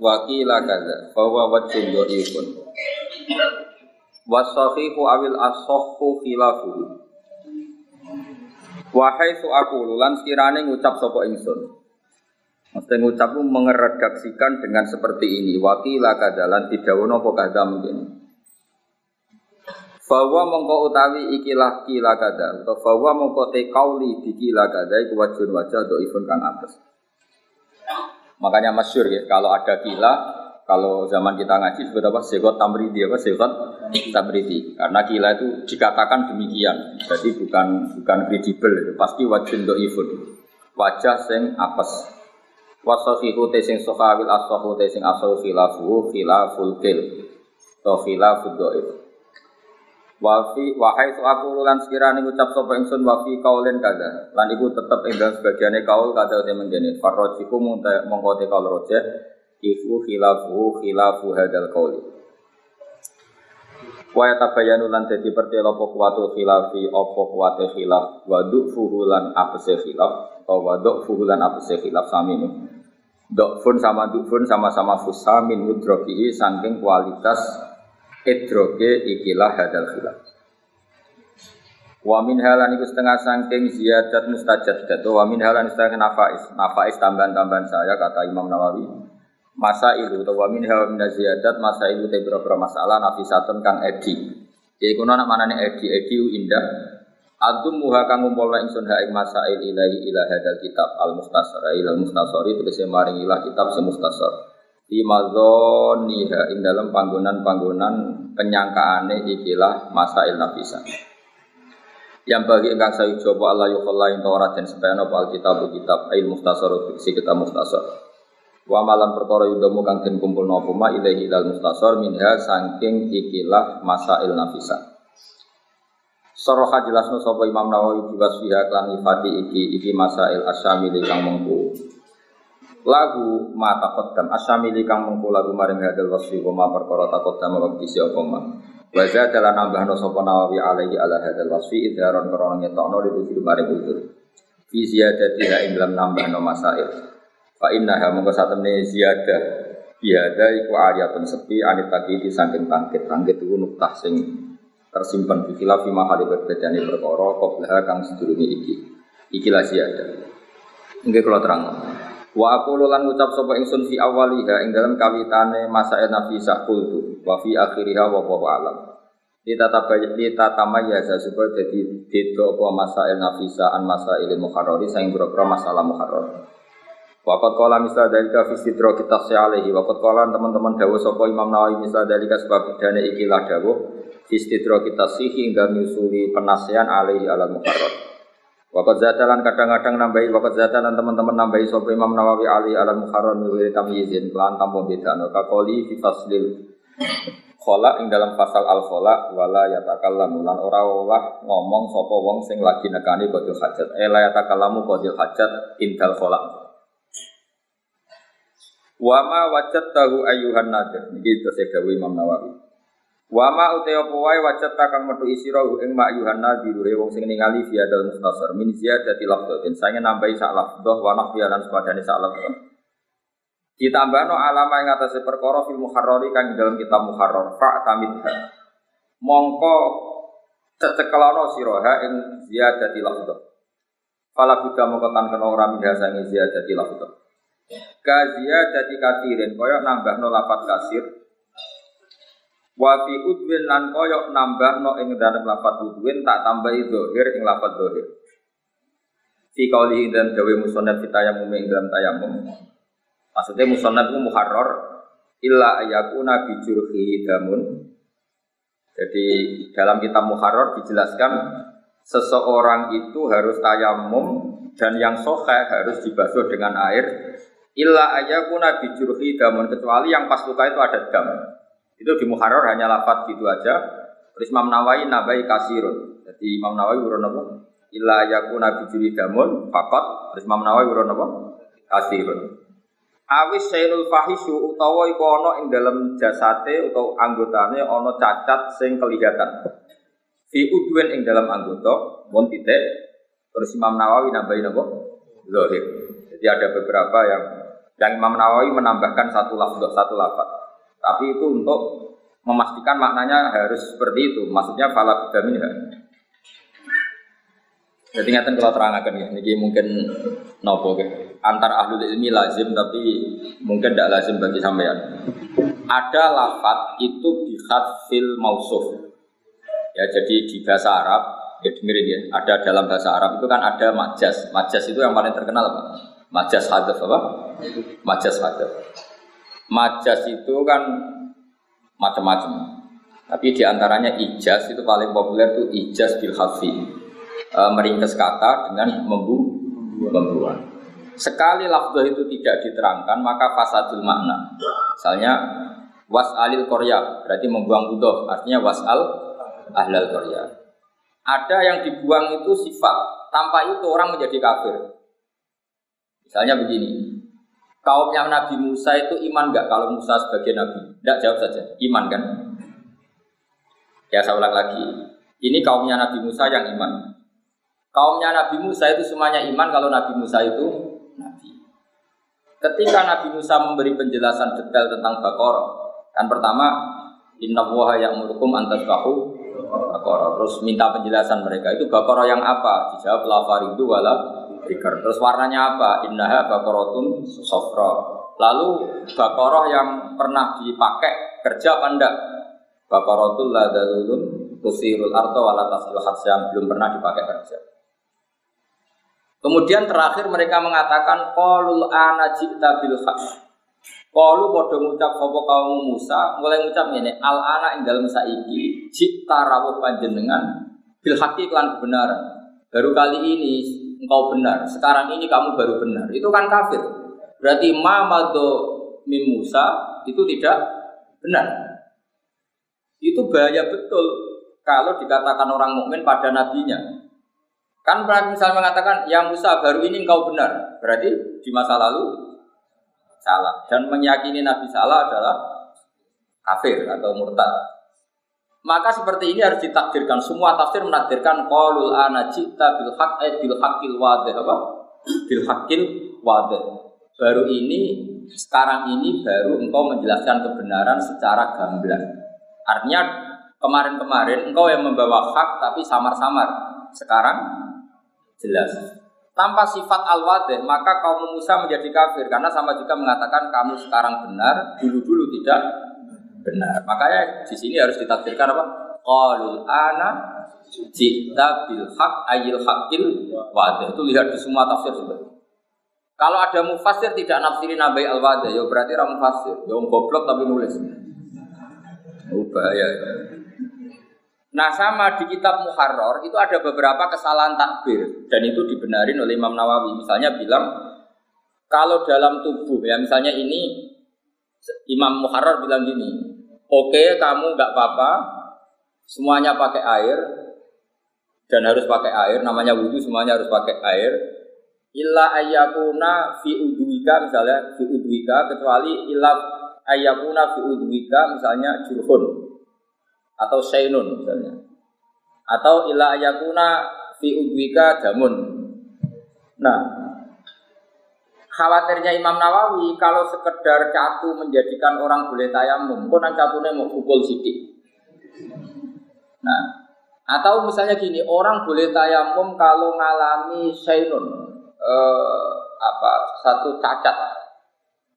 wa qila kadza fa huwa wajhun dhaifun wasahihu awil asahhu khilafuhu wa haitsu aqulu lan sekirane ngucap sapa ingsun. Mesti ngucap mengeredaksikan dengan seperti ini. Wakila kadalan didawono apa kada mungkin. Bahwa mongko utawi ikilah kila kada atau bahwa mongko te kauli dikila kada iku wajun wajah do ifun kang atas makanya masyur ya kalau ada kila kalau zaman kita ngaji disebut apa? Sekot tamridi apa? Sekot tamridi. Karena kila itu dikatakan demikian. Jadi bukan bukan kredibel pasti wajun do ifun wajah sing apes. Wasafihu te sing sahawil asahu te sing asahu khilafu khilaful kil. Atau khilafud do Wafi wahai tu aku lan sekiranya ngucap sapa ingsun wafi kaulen kada. Lan iku tetep ing dalam kaul kada te menggene farrojiku mongko te kaul roje iku khilafu khilafu hadal kauli. Wa tabayanu lan dadi pertelo apa kuwatu khilafi apa kuwate khilaf. Wa du'fuhu lan apese khilaf atau wa du'fuhu lan apese khilaf sami Dokfun sama dukfun sama-sama fusamin mudrokihi saking kualitas idroge ikilah hadal khilaf. Wa min halan iku setengah sangking ziyadat mustajad datu wa min halan setengah nafais. Nafais tambahan-tambahan saya kata Imam Nawawi. Masa itu atau wa min halan ziyadat masa itu te masalah nafisatun kang edi. Ya iku nak manane edi edi indah. Adum muha kang ngumpulna ingsun ha ing masail ilahi ila hadal kitab al mustasar ila mustasar itu kese maring ilah kitab se mustasar di niha ing dalam panggonan-panggonan penyangkaane ikilah masail nafisa. Yang bagi engkang saya coba Allah yukhalla ing ora den sepeno al kitab kitab ail mustasar si kita mustasar. Wa malan perkara yudamu kang den kumpul napa ma ilal mustasar minha saking ikilah masail nafisa. Soroha jelasno sapa Imam Nawawi juga sudah klan ifati iki iki masail asyamil kang mengku lagu ma taqaddam asyamili kang mengko lagu maring hadal wasfi wa ma perkara taqaddam wa bisi apa ma? Wa za dalan nambahno sapa nawawi alaihi ala hadal wasfi idharon krana ngetokno di maring udzur fi ziyadatiha ing dalam nambahno masail. Fa inna ha mongko satemene ziyadah biada iku ariyatun sepi anit di saking tangkit. Tangkit iku nuktah sing tersimpan di khilafi mahali berbedane perkara qablaha kang sedurunge iki. Ikilah ziyadah Nggih kula terang. Wa aku lan ngucap sapa ingsun fi awaliha ing dalam kawitane masa nafisa kultu wa fi akhiriha wa wa alam. Kita tamayyaza supaya jadi beda apa masail nafisa an masail mukharrari saing boro masalah mukharrar. Waqat qala misal dalika fi sidra kita alaihi waqat qala teman-teman dawuh sapa Imam Nawawi misal dalika sebab dane ikilah dawuh fi sidra kita sihi hingga nyusuli penasihan alaihi alal mukharrar. Wakat zatalan kadang-kadang nambahi wakat zatalan teman-teman nambahi sopo Imam Nawawi Ali alam mukharon miwiri tamyizin kelan tampung bedano kakoli fi faslil. Khola ing dalam pasal al khola wala yatakallamu lan ora olah ngomong sopo wong sing lagi nekani kodil hajat. Eh la yatakallamu kodil hajat intal khola Wama wajat tahu ayuhan nadir. Ini itu saya Imam Nawawi Wa ma uta apa wae wajat kang metu isira ing mak yuhanna diruhe wong sing ningali fi adal mustasar min ziyadati lafdhatin. Sange nambahi sak lafdhah wa nahfiya lan sepadane sak lafdhah. Ditambahno alama ing atase perkara fil muharrari kang dalam kitab muharrar fa tamid mongko cecekelana siraha ing ziyadati lafdhah. Fala buddha mongko tan kena ora minha sange ziyadati lafdhah. Ka ziyadati katirin koyo nambahno lafat kasir Wa fi udwin lan koyok nambah no ing dalam lafat udwin tak tambahi dohir ing lafat dohir. Fi kaulihi dan dawe musonat fi tayamum ing dalam tayamum. Maksudnya musonat itu muharrar illa ayakuna bijurhi damun. Jadi dalam kitab muharrar dijelaskan seseorang itu harus tayamum dan yang sohe harus dibasuh dengan air Illa ayakuna bijurhi damun kecuali yang pas luka itu ada dam. Itu di Muharrar hanya lafat gitu aja. Terus Imam Nawawi nabai kasirun. Jadi Imam Nawawi urun apa? Illa ayakuna bijurhi damun fakot. Terus Imam Nawawi urun apa? Kasirun. Awis sailul fahisu utawa iku ana ing dalam jasate utawa anggotane ana cacat sing kelihatan. Fi udwen ing dalam anggota, mon titik. Terus Imam Nawawi nambahin apa? Zahir. Jadi ada beberapa yang yang Imam Nawawi menambahkan satu lafaz satu lafaz. Tapi itu untuk memastikan maknanya harus seperti itu. Maksudnya fala bidamin Jadi ngeten kalau terangkan ya, ini mungkin nopo ke antar ahli ilmi lazim tapi mungkin tidak lazim bagi sampean. Ada lafat itu bihat fil mausuf. Ya jadi di bahasa Arab ya dengerin ya, ada dalam bahasa Arab itu kan ada majas. Majas itu yang paling terkenal apa? Majas hadaf apa? Majas hadaf. Majas itu kan macam-macam. Tapi di antaranya ijaz itu paling populer itu ijaz bil hafi e, meringkas kata dengan membu membuat. Sekali lafzah itu tidak diterangkan maka fasadul makna. Misalnya was alil korya berarti membuang budoh artinya was al ahlal korya. Ada yang dibuang itu sifat tanpa itu orang menjadi kafir. Misalnya begini, kaumnya Nabi Musa itu iman nggak kalau Musa sebagai Nabi? Tidak jawab saja, iman kan? Ya saya ulang lagi, ini kaumnya Nabi Musa yang iman. Kaumnya Nabi Musa itu semuanya iman kalau Nabi Musa itu Nabi. Ketika Nabi Musa memberi penjelasan detail tentang Bakor, kan pertama Inna woha yang murukum antas kahu Bakor. Terus minta penjelasan mereka itu Bakor yang apa? Dijawab lafaridu wala Terus warnanya apa? Innaha bakorotun sofro. Lalu Bakoroh yang pernah dipakai kerja apa enggak? Bakorotul ladalulun tusirul arto wala tasil yang belum pernah dipakai kerja. Kemudian terakhir mereka mengatakan qalul ana jita bil haq. Qalu padha ngucap sapa kaum Musa mulai ngucap ngene al ana ing dalem saiki cipta rawuh panjenengan bil haqi lan kebenaran. Baru kali ini engkau benar. Sekarang ini kamu baru benar. Itu kan kafir. Berarti ma mim Musa itu tidak benar. Itu bahaya betul kalau dikatakan orang mukmin pada nabinya. Kan misalnya mengatakan, yang Musa baru ini engkau benar. Berarti di masa lalu salah. Dan meyakini Nabi salah adalah kafir atau murtad. Maka seperti ini harus ditakdirkan. Semua tafsir menakdirkan qaulul ana cita bil haq eh, bil haqqil wadih apa? Bil haqqil wadih. Baru ini sekarang ini baru engkau menjelaskan kebenaran secara gamblang. Artinya kemarin-kemarin engkau yang membawa hak tapi samar-samar. Sekarang jelas. Tanpa sifat al-wadih, maka kaum Musa menjadi kafir karena sama juga mengatakan kamu sekarang benar, dulu-dulu tidak benar. Makanya di sini harus ditakdirkan apa? Qalul ana jita bil haq ayil haqil wadih. Itu lihat di semua tafsir seperti kalau ada mufasir tidak nafsirin nabai al wadah, ya berarti ramu mufasir. Ya goblok tapi nulis. Oh, bahaya. Nah sama di kitab Muharrar itu ada beberapa kesalahan takbir dan itu dibenarin oleh Imam Nawawi. Misalnya bilang kalau dalam tubuh ya misalnya ini Imam Muharrar bilang gini, oke okay, kamu nggak apa-apa, semuanya pakai air. Dan harus pakai air, namanya wudhu semuanya harus pakai air. Illa ayakuna fi udwika misalnya fi udwika kecuali illa ayakuna fi udwika misalnya jurhun atau sainun misalnya. Atau ila ayakuna fi udwika jamun. Nah khawatirnya Imam Nawawi kalau sekedar catu menjadikan orang boleh tayamum pun catune mau pukul sidik? Nah atau misalnya gini orang boleh tayamum kalau ngalami sainun eh, apa satu cacat.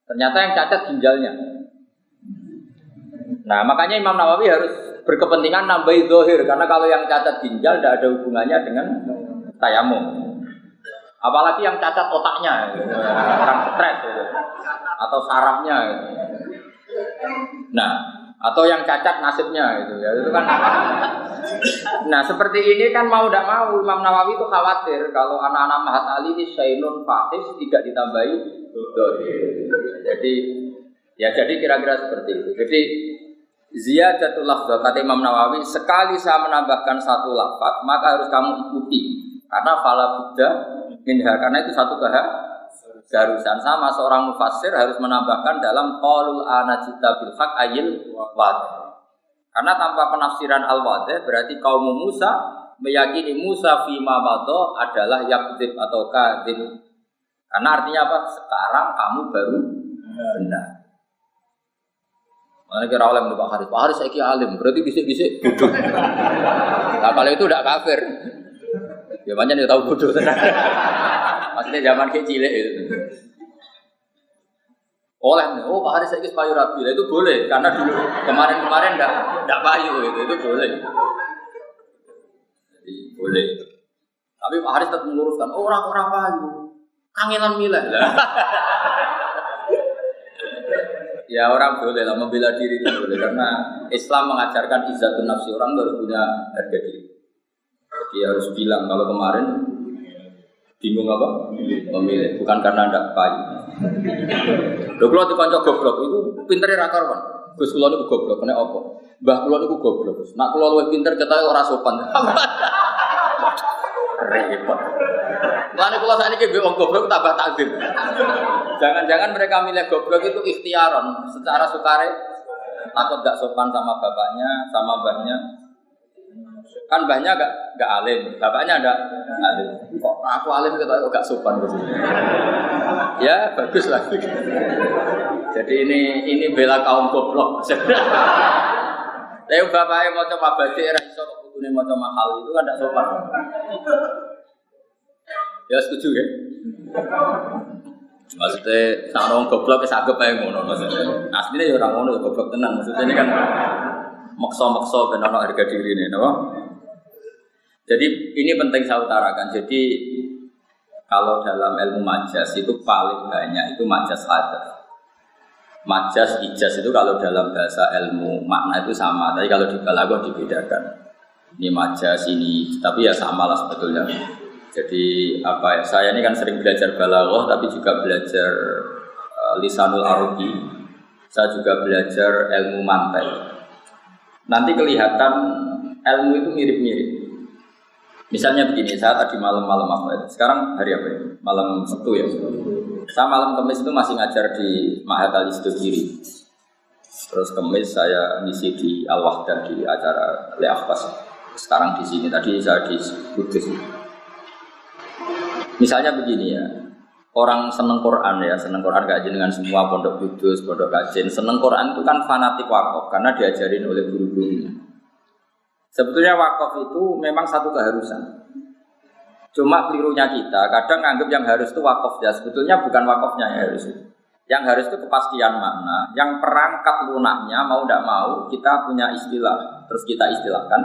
Ternyata yang cacat ginjalnya. Nah makanya Imam Nawawi harus berkepentingan nambahi dohir karena kalau yang cacat ginjal tidak ada hubungannya dengan tayamum apalagi yang cacat otaknya orang stres atau sarafnya. Nah atau yang cacat nasibnya gitu ya. Itu kan. Nah seperti ini kan mau tidak mau Imam Nawawi itu khawatir kalau anak-anak Mahat Ali ini Sainun Fahis tidak ditambahi Jadi ya jadi kira-kira seperti itu. Jadi ziyadatul lafzah kata Imam Nawawi sekali saya menambahkan satu lafaz maka harus kamu ikuti. Karena fala buddha minha karena itu satu keharusan. Sama seorang mufassir harus menambahkan dalam qaulul anajita bil haq ayil wadih. Karena tanpa penafsiran al wadih berarti kaum Musa meyakini Musa fima mado adalah yakzib atau kadzib karena artinya apa? Sekarang kamu baru benar. Mana kira alim Pak Haris, Pak Haris saya alim, berarti bisik-bisik bodoh. Nah kalau itu udah kafir, ya banyak yang tahu bodoh. Maksudnya zaman kecil itu. Oleh oh Pak Haris saya payu rabi, itu boleh karena dulu kemarin-kemarin enggak enggak payu itu, itu boleh. Jadi boleh. Tapi Pak Haris tetap meluruskan, oh orang-orang payu, kangenan milah. Ya orang boleh lah membela diri itu boleh karena Islam mengajarkan izzatun nafsi orang harus punya harga diri. Jadi harus bilang kalau kemarin bingung apa? Memilih bukan karena anda payu. Lho kula dikonco goblok itu pintere ra karuan. Gus kula niku goblok kena apa? Mbah kula niku goblok. Nak kula luwih pinter ketahe ora sopan. Repot. Lalu kalau saat ini wong goblok tambah takdir. Jangan-jangan mereka milih goblok itu ikhtiaron secara sukare takut gak sopan sama bapaknya, sama mbahnya. Kan mbahnya gak gak alim, bapaknya ada alim. Kok aku alim kita kok gak sopan gitu. Ya bagus lah. Jadi ini ini bela kaum goblok. Tapi bapaknya mau coba baca era iso kok mau coba mahal itu kan gak sopan. Ya setuju ya. Maksudnya sang orang goblok ya sagep ae ngono maksudnya. Aslinya ya orang ngono goblok tenan. Maksudnya ini kan maksa-maksa ben harga diri ini, napa? Jadi ini penting saya utarakan. Jadi kalau dalam ilmu majas itu paling banyak itu majas hadar. Majas ijaz itu kalau dalam bahasa ilmu makna itu sama, tapi kalau di balaghah dibedakan. Ini majas ini, tapi ya sama lah sebetulnya. Jadi apa ya? Saya ini kan sering belajar balaghah tapi juga belajar uh, lisanul arabi. Saya juga belajar ilmu mantai. Nanti kelihatan ilmu itu mirip-mirip. Misalnya begini, saya tadi malam-malam apa itu? Sekarang hari apa ini? Malam Sabtu ya. Saya malam Kamis itu masih ngajar di Mahat Ali. Terus Kamis saya ngisi di Al Wahdah di acara Le Sekarang di sini, tadi saya di Kudus. Misalnya begini ya, orang seneng Quran ya, seneng Quran gak dengan semua pondok kudus, pondok kajian. Seneng Quran itu kan fanatik wakaf karena diajarin oleh guru-gurunya. Sebetulnya wakaf itu memang satu keharusan. Cuma kelirunya kita, kadang nganggap yang harus itu wakaf ya. Sebetulnya bukan wakafnya yang harus itu. Yang harus itu kepastian makna. Yang perangkat lunaknya mau tidak mau kita punya istilah. Terus kita istilahkan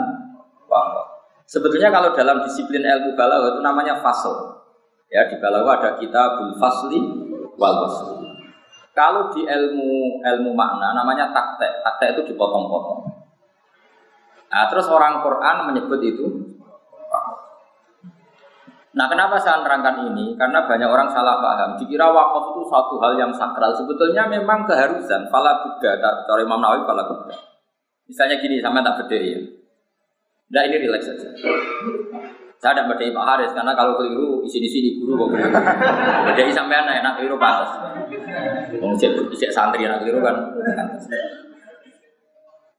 wakaf. Sebetulnya kalau dalam disiplin ilmu balaghah itu namanya fasal. Ya di balaghah ada kitabul fasli wal wasli. Kalau di ilmu ilmu makna namanya taktek. Taktek itu dipotong-potong. Nah, terus orang Quran menyebut itu Nah, kenapa saya nerangkan ini? Karena banyak orang salah paham. Dikira wakaf itu suatu hal yang sakral. Sebetulnya memang keharusan. Fala buddha, cara Imam Nawawi fala buddha. Misalnya gini, sama tak beda ya. Nah, ini relax saja. Saya tidak berdaya Pak Haris karena kalau keliru di sini guru kok. Jadi sampai anak enak keliru pantas. Mau cek santri anak keliru kan.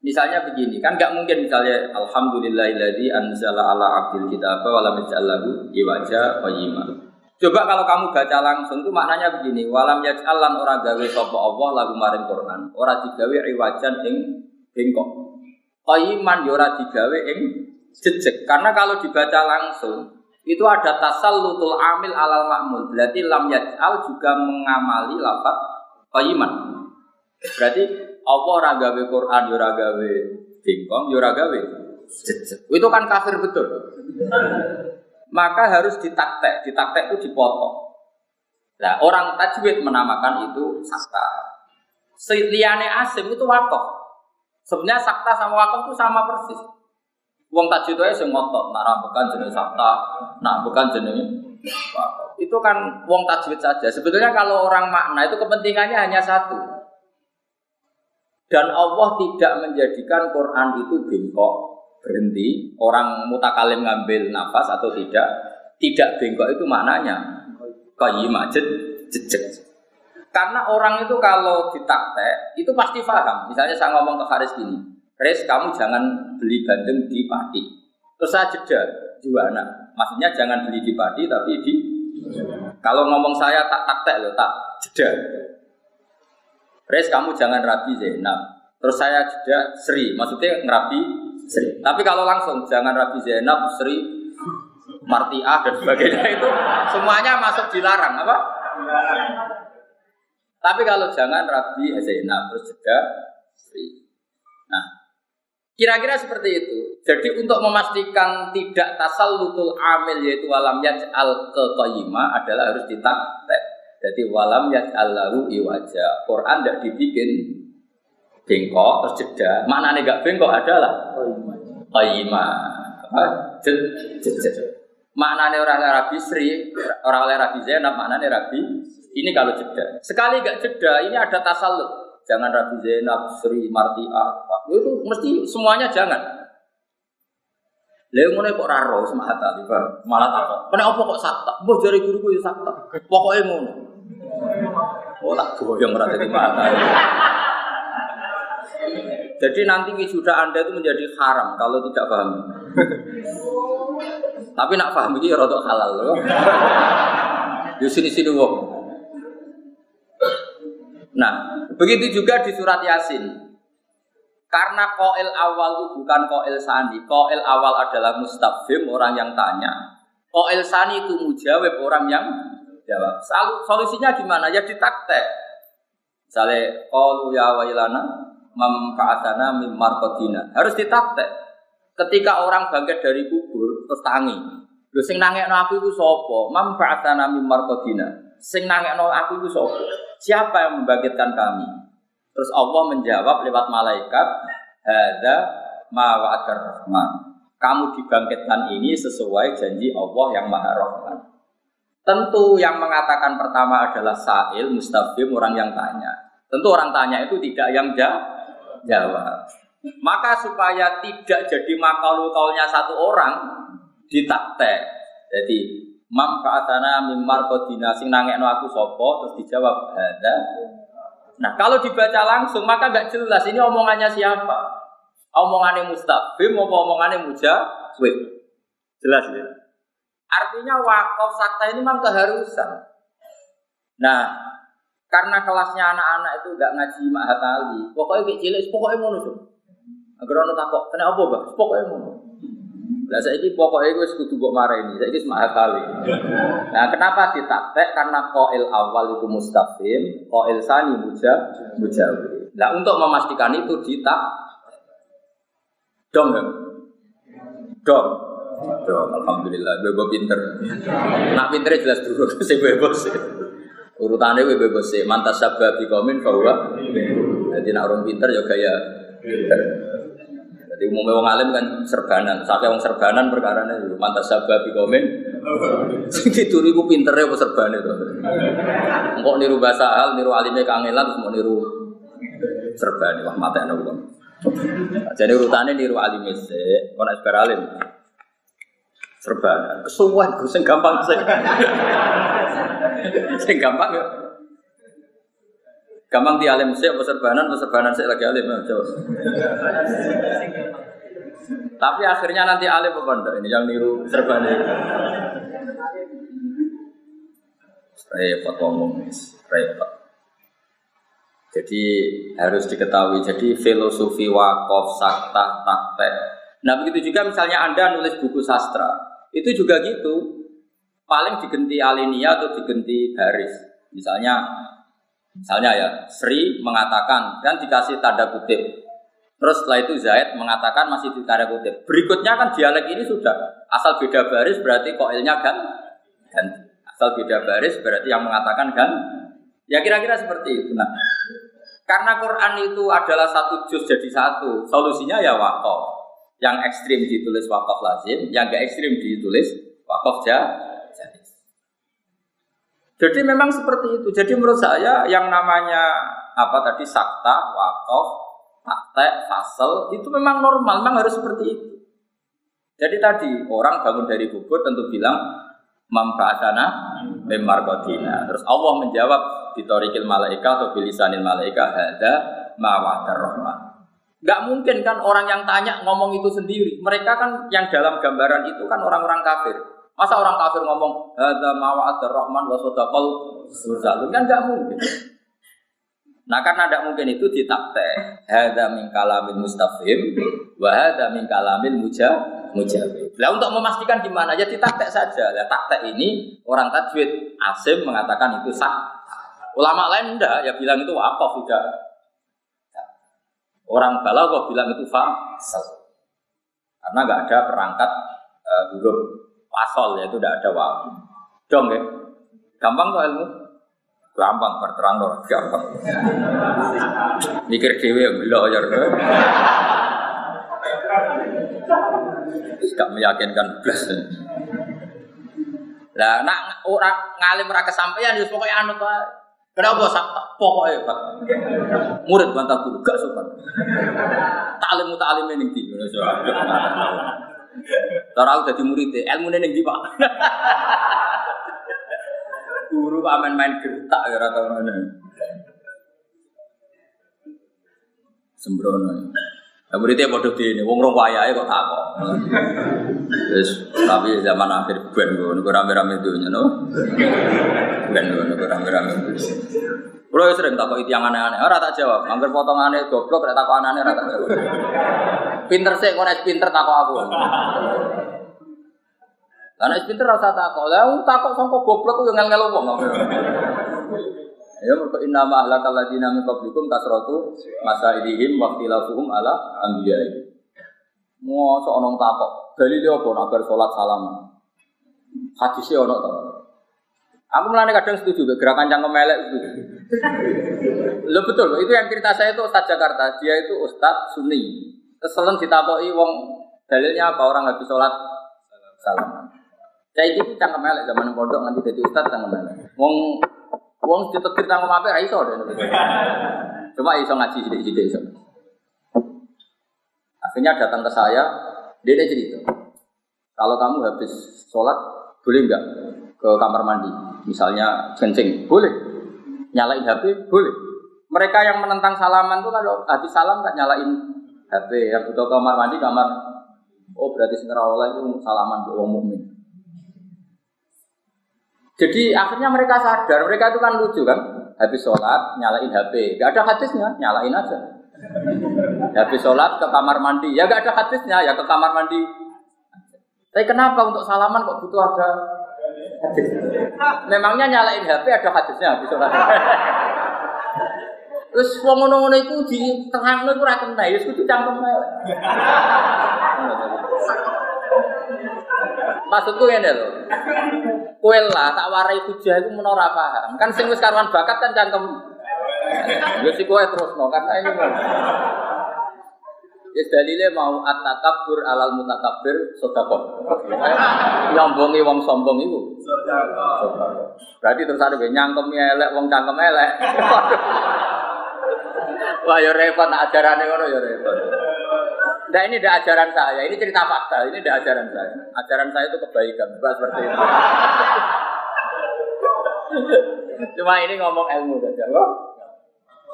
Misalnya begini, kan nggak mungkin misalnya Alhamdulillahilladzi anzala ala abdil kitab wa lam yaj'allahu iwaja qayyima. Coba kalau kamu baca langsung itu maknanya begini, walam yaj'al lan ora gawe sapa Allah lagu maring Quran, ora digawe iwajan ing bengkok. Qayyiman yo ya ora digawe ing jejak. Karena kalau dibaca langsung itu ada tasal lutul amil alal makmul. Berarti lam yaj'al juga mengamali lafaz qayiman. Berarti Allah ragawe Quran yo ragawe bingkong yo ragawe jejak. Itu kan kafir betul. Maka harus ditaktek, ditaktek itu dipotong. Nah, orang tajwid menamakan itu sakta. Seliane asim itu wakaf. Sebenarnya sakta sama wakaf itu sama persis. Wong tajwid itu sing ngotot, nak bukan jenis sabta, nak bukan jenis itu kan wong tajwid saja. Sebetulnya kalau orang makna itu kepentingannya hanya satu. Dan Allah tidak menjadikan Quran itu bengkok, berhenti. Orang mutakalim ngambil nafas atau tidak, tidak bengkok itu maknanya qayyimah jejak. Karena orang itu kalau ditaktek itu pasti paham. Misalnya saya ngomong ke Haris gini, Haris kamu jangan beli bandeng di Pati. Terus saya jeda, juana. Maksudnya jangan beli di Pati tapi di kalau ngomong saya tak taktek loh, tak jeda. Res kamu jangan rabi Zainab. Terus saya jeda Sri, maksudnya ngerabi Sri. Tapi kalau langsung jangan rabi Zainab, Sri, Martiah dan sebagainya itu semuanya masuk dilarang apa? Tapi kalau jangan rabi Zainab terus jeda Sri. Nah, Kira-kira seperti itu. Jadi untuk memastikan tidak tasal lutul amil yaitu walam al ke adalah harus ditaktek. Jadi walam al lahu iwaja. Quran tidak dibikin bengkok terus jeda. Mana nih gak bengkok adalah qayyima. Apa? Mana nih orang Arabi Sri, orang Arabi Zainab, nih Arabi? Ini kalau jeda. Sekali gak jeda, ini ada tasalut jangan Rabi Zainab, Sri, Martia, itu mesti semuanya jangan. Lalu mulai kok raro sama hata tiba malah tak Kenapa apa kok sakta? Boh dari guruku ya sakta. Pokoknya ngono. Oh tak goyang berarti di mata. Jadi nanti wisuda Anda itu menjadi haram kalau tidak paham. Tapi nak paham ini ya rotok halal loh. Di sini sini wong. Nah, begitu juga di surat Yasin. Karena koil awal itu bukan koil sani. Koil awal adalah mustafim, orang yang tanya. Koil sani itu mujawab, orang yang jawab. Solusinya gimana? Ya ditaktek. Misalnya, qalu ya wailana memfaatana mim. Harus ditaktek. Ketika orang bangkit dari kubur, terus tangi. Lho sing nangekno aku iku sapa? Mam ba'atsana mim. Sing nangekno aku iku sapa? Siapa yang membangkitkan kami? Terus Allah menjawab lewat malaikat, "Hadza ma rahman." Kamu dibangkitkan ini sesuai janji Allah yang Maha Rahman. Tentu yang mengatakan pertama adalah sa'il, mustafim, orang yang tanya. Tentu orang tanya itu tidak yang jawab. Maka supaya tidak jadi makalu satu orang, ditaktek. Jadi Mam fa'atana mimar kodina sing nangekno aku sopo terus dijawab ada. Nah kalau dibaca langsung maka nggak jelas ini omongannya siapa. Omongannya mustafim omongannya mujawib. Jelas ya. Artinya wakaf sakta ini memang keharusan. Nah karena kelasnya anak-anak itu nggak ngaji mahatali, pokoknya kayak cilik, pokoknya mau tuh. Agar orang takut, kenapa bang? Pokoknya mau. Lah ini pokoknya gue sekutu buat marah ini, saya ini semangat kali. Nah kenapa ditaktek? Karena koil awal itu mustafim, koil sani muja, mujawi. Nah untuk memastikan itu ditak, dong, dong. Alhamdulillah, gue pinter. Nak pinternya jelas dulu, saya bebas. Urutannya gue bebas sih, mantas sabab di komen bahwa, jadi nak orang pinter ya jadi umumnya wong alim kan serbanan, sampai wong serbanan perkara ini mantas sabab komen. Sing dituri ku pintere apa serban itu. Engkok niru bahasa hal, niru alimnya kangelan mau niru serban wah mata enak. Jadi urutannya niru alimnya sih, kon esper alim. Serban, kesuwan, sing gampang sih. sing gampang ya. Gampang di alim sih, apa serbanan, apa serbanan sih lagi alim, coba. Tapi akhirnya nanti alim apa enggak ini yang niru serbanan. Repot ngomong, repot. Jadi harus diketahui. Jadi filosofi wakaf, sakta, taktek. Nah begitu juga misalnya Anda nulis buku sastra, itu juga gitu. Paling digenti alinea atau digenti baris. Misalnya Misalnya ya, Sri mengatakan dan dikasih tanda kutip. Terus setelah itu Zaid mengatakan masih di tanda kutip. Berikutnya kan dialek ini sudah asal beda baris berarti koilnya kan ganti. Asal beda baris berarti yang mengatakan kan. Ya kira-kira seperti itu. Nah, karena Quran itu adalah satu juz jadi satu, solusinya ya wakaf. Yang ekstrim ditulis wakaf lazim, yang gak ekstrim ditulis wakaf jah. Jadi memang seperti itu. Jadi menurut saya yang namanya apa tadi sakta, wakaf, praktek, fasel itu memang normal, memang harus seperti itu. Jadi tadi orang bangun dari kubur tentu bilang mampasana memarkotina. Terus Allah menjawab di torikil malaika atau bilisanil malaika ada mawadar rahmat. Gak mungkin kan orang yang tanya ngomong itu sendiri. Mereka kan yang dalam gambaran itu kan orang-orang kafir. Masa orang kafir ngomong ada mawa'ad rahman wa sodaqal mursalun kan nggak mungkin. Nah karena tidak mungkin itu ditakte. Hada min kalamin mustafhim wa hada min kalamin muja mujawib. Nah untuk memastikan gimana ya ditakte saja. Lah takte ini orang tajwid Asim mengatakan itu sah. Ulama lain enggak ya bilang itu apa tidak. Orang kok bilang itu fa Karena nggak ada perangkat uh, huruf pasol ya itu tidak ada waktu. Dong ya. Gampang kok ilmu? Gampang berterang loh, gampang. Mikir dewi yang belok ya. Gak meyakinkan belas. Lah nak orang ngalim ora kesampaian ya pokoknya anut wae. Kenapa sak pokoknya Pak. Murid bantah guru gak sopan. Taklim taklim ning ndi. Cara aku jadi murid, ilmu ini ning Pak? Guru aman main gertak ya rata mana. Sembrono. Ya muridnya bodoh di ini, wong rong wayahe kok takok. Terus tapi zaman akhir ben gue, gue rame-rame dunya no. Ben gue, gue rame-rame. Kulo sering takut itu yang aneh-aneh, ora tak jawab. Angger potongane goblok rek takut aneh ora tak jawab. Pinter sih, kok pinter takut aku. Karena pinter rasa takut. Lah takut sangko goblok yo ngel-ngel. Ya mergo inna ma ahlakal ladina min qablikum kasratu masailihim wa ikhtilafuhum ala anbiya'i. Mosok ana takok. Dalile apa nak bar salat salaman? Hadise ana to. Aku mulane kadang setuju gerakan cangkem melek itu. Lo betul, itu yang cerita saya itu Ustadz Jakarta. Dia itu Ustadz Sunni. Keseleng ditakoki wong dalilnya apa orang habis sholat salam. Saya itu cangkem melek zaman pondok nanti jadi Ustadz cangkem melek. Wong wong ditetir cangkem apa iso deh. Cuma iso ngaji sidik-sidik iso. Akhirnya datang ke saya, dia cerita. Kalau kamu habis sholat, boleh nggak ke kamar mandi? Misalnya kencing, boleh. Nyalain HP, boleh. Mereka yang menentang salaman tuh kalau habis salam nggak nyalain HP. Yang butuh kamar mandi, kamar. Oh berarti senerawala itu salaman untuk orang mukmin. Jadi akhirnya mereka sadar, mereka itu kan lucu kan, habis sholat nyalain HP, gak ada hadisnya, nyalain aja. Habis sholat ke kamar mandi, ya gak ada hadisnya, ya ke kamar mandi. Tapi kenapa untuk salaman kok butuh ada hadis. Memangnya nyalain HP ada hadisnya habis sholat. Terus wong ngono-ngono iku di tengahno iku ora kena, ya kudu cangkem. Maksudku ngene lho. Kowe lah tak warai hujah iku menawa ora paham. Kan sing wis karuan bakat kan cangkem. Ya si kowe terusno karena ini. Ya dalile mau at-takabbur alal mutakabbir sedekah. Nyombongi wong sombong iku. Berarti terus ada nyangkem elek wong cangkem elek. Wah ya repot nak ajarane ngono ya repot. Nah ini tidak ajaran saya, ini cerita fakta, ini tidak ajaran saya. Ajaran saya itu kebaikan, bukan seperti itu. Cuma ini ngomong ilmu saja.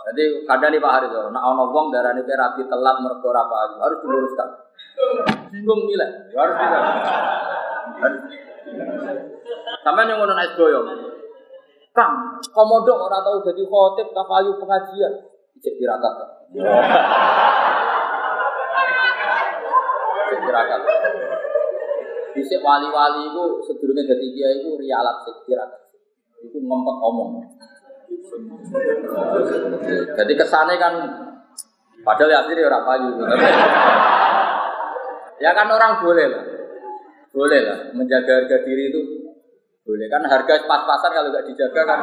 Jadi kadang nih Pak Haris, nak ono wong darah nih rapi telat mergo apa harus diluruskan. Bingung nilai, harus nilai. Sama yang ngono naik boyong. Kang, komodo orang tahu jadi khotib tak kayu pengajian. Cek tirakat. Tirakat. Bisa wali-wali itu sedurunge jadi dia itu rialat cek tirakat. Itu ngempet omong. Jadi kesannya kan padahal ya asli orang payu. ya kan orang boleh lah. Boleh lah menjaga harga diri itu boleh kan harga pas-pasan kalau nggak dijaga kan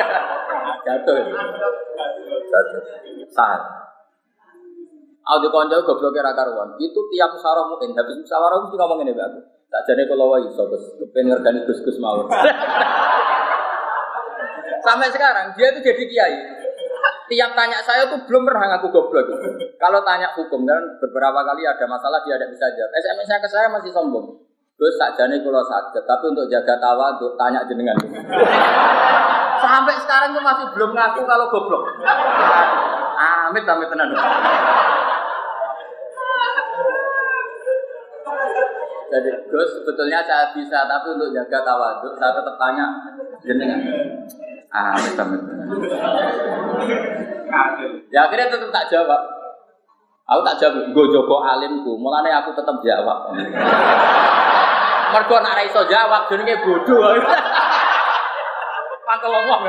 jatuh. Jatuh. Sah. Aku konco goblok kira karuan. Itu tiap musyawarah mungkin habis musyawarah mesti ngomong ini aku. Tak jadi kalau wah iso Gus, kepen ngergani Gus Gus mau. Sampai sekarang dia itu jadi kiai. Tiap tanya saya tuh belum pernah ngaku goblok. Kalau tanya hukum kan beberapa kali ada masalah dia tidak bisa jawab. SMS saya ke saya masih sombong. Gus sakjane kula sakit, tapi untuk jaga tawa untuk tanya jenengan. Sampai sekarang tuh masih belum ngaku kalau goblok. Amit amit tenan. Jadi Gus sebetulnya saya bisa, tapi untuk jaga tawaduk saya tetap tanya jenengan. Ah, amit tenan. Ya akhirnya tetap tak jawab. Aku tak jawab, gue joko alimku, mulane aku tetap jawab. Mergo nak ra iso jawab jenenge bodoh. Mangkel ngomong.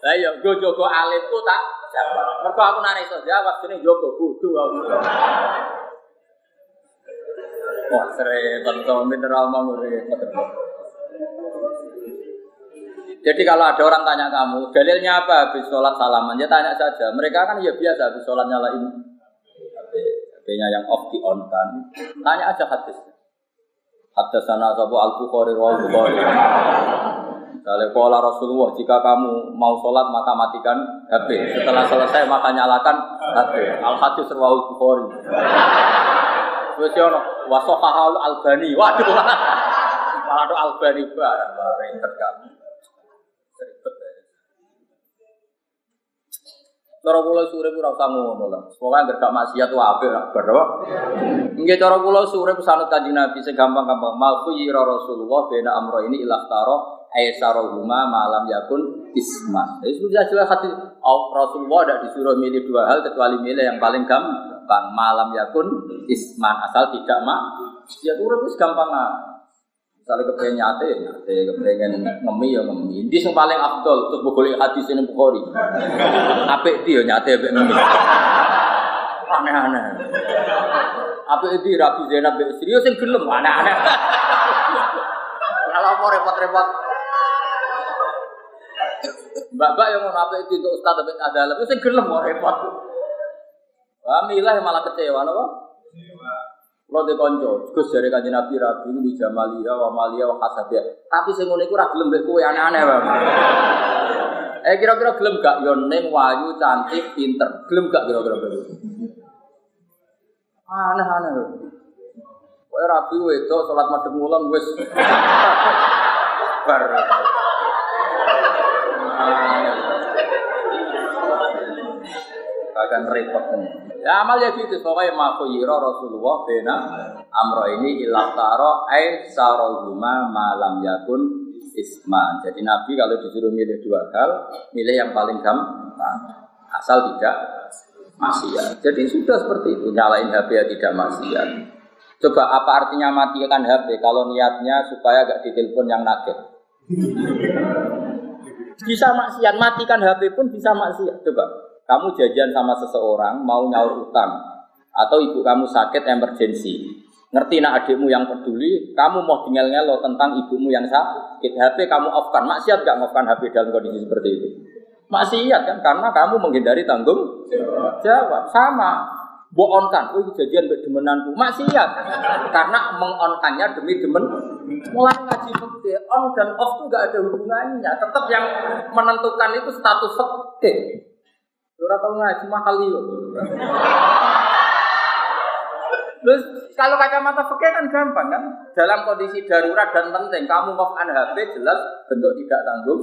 Lah iya, gue jogo alimku tak jawab. Mergo aku nak iso jawab jenenge jogo bodoh aku. Wah, tentu mineral mau repot. Jadi kalau ada orang tanya kamu, dalilnya apa habis sholat salaman? Ya tanya saja. Mereka kan ya biasa habis sholat nyalain HP-nya yang off di on kan. Tanya aja hadis. Hadis sana sabu al bukhari wal bukhari. Misalnya pola Rasulullah, jika kamu mau sholat maka matikan HP. Setelah selesai maka nyalakan HP. Al hadis rawal bukhari. Ya ono wasofahal albani. Waduh. Malah do albani barang ribet kamu. Ribet ya. Cara kula sore ora usah ngono lah. Pokoke anggere gak maksiat wae apik lah bar apa. Nggih cara kula sore pesanut Kanjeng Nabi segampang-gampang mal khuyira Rasulullah bena amro ini ilah taro aisarahuma malam yakun isma. Jadi sudah jelas hati Rasulullah tidak disuruh milih dua hal kecuali milih yang paling gampang malam yakun isman asal tidak mak. Ya turun itu gampang lah. Misalnya kepengen nyate, ya nyate, kepengen ngemi ya ngemi. Ini yang paling afdol untuk boleh hadis ini bukhori. Apik dia nyate, apik ngemi. Aneh-aneh. Apik itu rapi Zainab istri, yo sing gelem aneh-aneh. Kalau mau repot-repot. Mbak-mbak yang mau apik itu untuk ustaz tapi ada lebih sing gelem mau repot. Milah yang malah kecewa, apa? Kalau di konco, Gus dari kanji Nabi Rabi di Jamalia, wa Malia, wa Hasabia. Tapi saya iku ora gelem mbek kowe aneh-aneh, Bang. Eh kira-kira gelem gak yo ning wayu cantik pinter. Gelem gak kira-kira begitu? Aneh-aneh. Kowe rapi wedok salat madhep ngulon wis bar. Akan repot Ya amal ya gitu, pokoknya makuyiro Rasulullah bena amro ini ilah taro ay sarohuma malam yakun isma. Jadi Nabi kalau disuruh milih dua hal, milih yang paling gampang, asal tidak maksiat. Jadi sudah seperti itu, nyalain HP ya tidak maksiat. Coba apa artinya matikan HP kalau niatnya supaya gak ditelepon yang nugget? Bisa maksiat, matikan HP pun bisa maksiat. Coba kamu jajan sama seseorang mau nyaur utang atau ibu kamu sakit emergensi ngerti nak adikmu yang peduli kamu mau tinggal ngelo tentang ibumu yang sakit. HP kamu offkan. Maksiat gak ngoffkan HP dalam kondisi seperti itu? Maksiat kan karena kamu menghindari tanggung jawab. Sama. Boonkan, oh jajan demenanku. Maksiat. Karena mengonkannya demi demen. Mulai ngaji fakir on dan off itu gak ada hubungannya. Tetap yang menentukan itu status fakir Ora tau ngaji mahal yo. Terus kalau kacamata fikih kan gampang kan? Dalam kondisi darurat dan penting, kamu off an HP jelas bentuk tidak tanggung.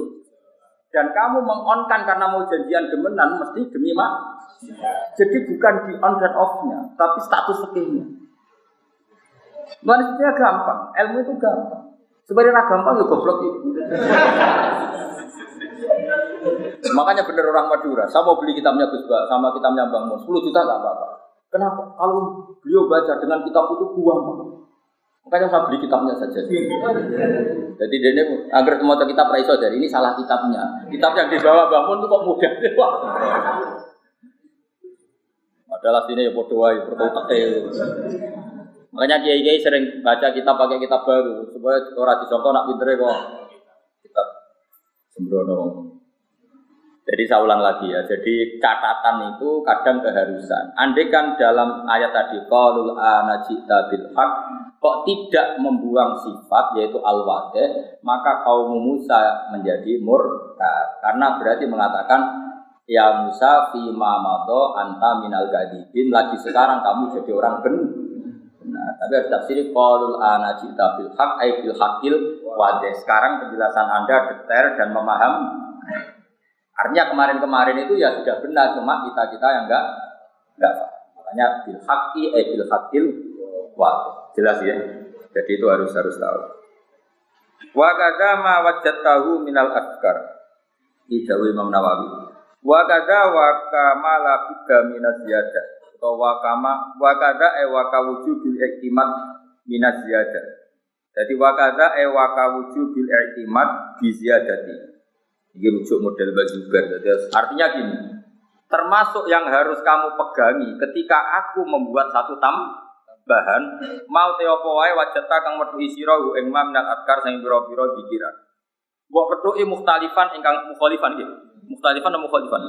Dan kamu mengonkan karena mau janjian demenan mesti demi mak. Jadi bukan di on dan off-nya, tapi status fikihnya. Manusia gampang, ilmu itu gampang. Sebenarnya gampang ya goblok itu. Makanya bener orang Madura, saya mau beli kitabnya Gus sama kitabnya Bang Mus, 10 juta nggak apa-apa. Kenapa? Kalau beliau baca dengan kitab itu buang. Makanya saya beli kitabnya saja. Jadi dia agar semua kitab Raiso dari ini salah kitabnya. Kitab yang dibawa bangun itu kok mudah. Adalah sini ya bodoh aja, Makanya kiai kiai sering baca kitab pakai kitab baru supaya orang disangka nak pinter kok kitab sembrono. Jadi saya ulang lagi ya. Jadi catatan itu kadang keharusan. Andai kan dalam ayat tadi qalul anajita bil haq kok tidak membuang sifat yaitu al maka kaum Musa menjadi murtad karena berarti mengatakan ya Musa fi mamado anta minal gadibin lagi sekarang kamu jadi orang benar nah, tapi harus tafsir qalul ana cita bil haq ay bil haqil wadih sekarang penjelasan Anda detail dan memaham artinya kemarin-kemarin itu ya sudah benar cuma kita-kita yang enggak enggak makanya bil haqqi ay bil haqil wadih Jelas ya. Jadi itu harus harus tahu. Wa kadza ma wajadtahu minal adkar. Jauh Imam Nawawi. Wa kadza wa kama la budda minaz ziyadah. Atau wa kama wa kadza e wa kawujubil iktimat minaz ziyadah. Jadi wa kadza e wa kawujubil iktimat bi ziyadati. Ini rujuk model bajuber. Jadi artinya gini, termasuk yang harus kamu pegangi ketika aku membuat satu tam bahan mau te apa wae wajata kang metuhi sira ing ma minal adkar sing pira-pira dikiran. Mbok petuki mukhtalifan ingkang mukhalifan nggih. Mukhtalifan atau mukhalifan?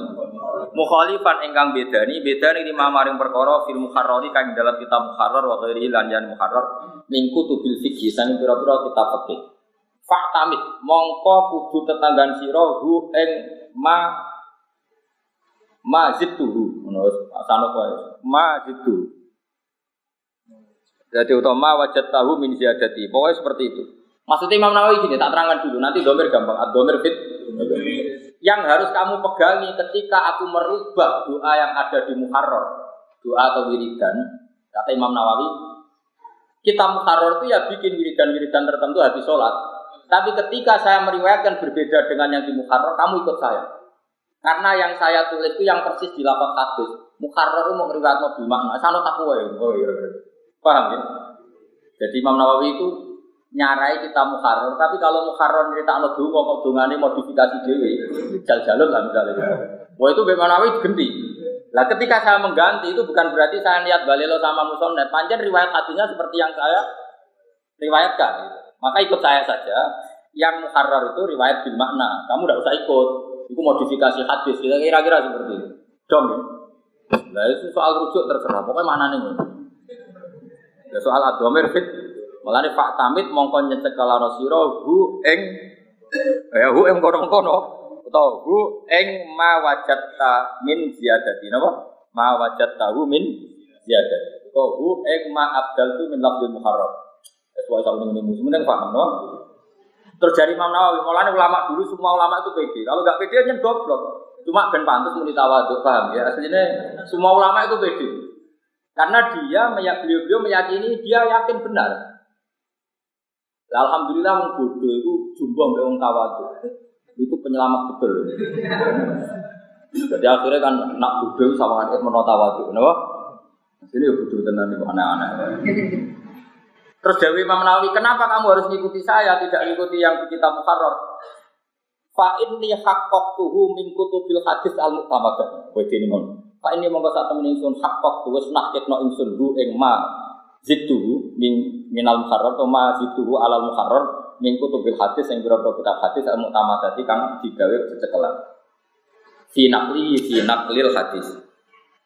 Mukhalifan ingkang bedani, bedani lima maring perkara fil muharrari kang dalam kitab muharrar wa ghairi lan yan muharrar min kutubil fikih sang pira-pira kitab fikih. Faktamit mongko kudu tetanggan sira hu ing ma ma zittuhu ngono asana kowe ma zittuhu jadi utama wajat tahu min ziyadati. Pokoknya seperti itu. Maksudnya Imam Nawawi gini, tak terangkan dulu. Nanti domir gampang. Domir fit. Yang harus kamu pegangi ketika aku merubah doa yang ada di Muharrar. Doa atau wiridan. Kata Imam Nawawi. Kita Muharrar itu ya bikin wiridan-wiridan tertentu habis sholat. Tapi ketika saya meriwayatkan berbeda dengan yang di Muharrar, kamu ikut saya. Karena yang saya tulis itu yang persis di lapak hadis. Muharrar itu mau mobil makna. Sana takwa ya. Oh iya, iya. Paham ya? Jadi Imam Nawawi itu nyarai kita mukharrar, tapi kalau mukharrar cerita anak dulu kok dungane modifikasi dewi, jal-jalur lah misalnya. Wah itu Imam Nawawi ganti. Lah ketika saya mengganti itu bukan berarti saya lihat balelo sama musonnet. Panjang riwayat hatinya seperti yang saya riwayatkan. Maka ikut saya saja. Yang mukharrar itu riwayat bil makna. Kamu tidak usah ikut. Itu modifikasi hadis. Kira-kira seperti itu. Dom ya. Nah itu soal rujuk terserah. Pokoknya mana nih? Ya soal adomir fit. Mulane Pak Tamit mongko nyecekelana sira hu ing ya hu ing kono-kono utawa hu ing ma wajatta min ziyadati napa? Ma wajatta hu min ziyadati. Utawa hu ing ma abdaltu min lafzul muharram. Sesuai sama ini musim yang paham no? Terus dari Imam Nawawi, mulanya ulama dulu semua ulama itu pede. Kalau nggak pede aja goblok. Cuma ben pantas muni tawadhu, paham ya? Aslinya semua ulama itu pede. Karena dia beliau-beliau meyakini dia yakin benar. Alhamdulillah wong bodoh itu jumbo mbek wong. Itu penyelamat betul. Jadi akhirnya kan nak bodoh sama menolak tawadu, kenapa? Ini ya bodoh tenan itu aneh-aneh. Terus Dewi Imam Nawawi, kenapa kamu harus mengikuti saya, tidak mengikuti yang di kitab Muharrar? Fa inni haqqaqtuhu min kutubil hadis al-mu'tamadah. Kowe dene Pak ini monggo sak temen ingsun kok wis nakitno ingsun hu ing ma zitu min minal muharrar to ma zitu alal muharrar min kutubil hadis yang berapa kitab hadis al tadi kang digawe cecekelan. Fi naqli fi naqlil hadis.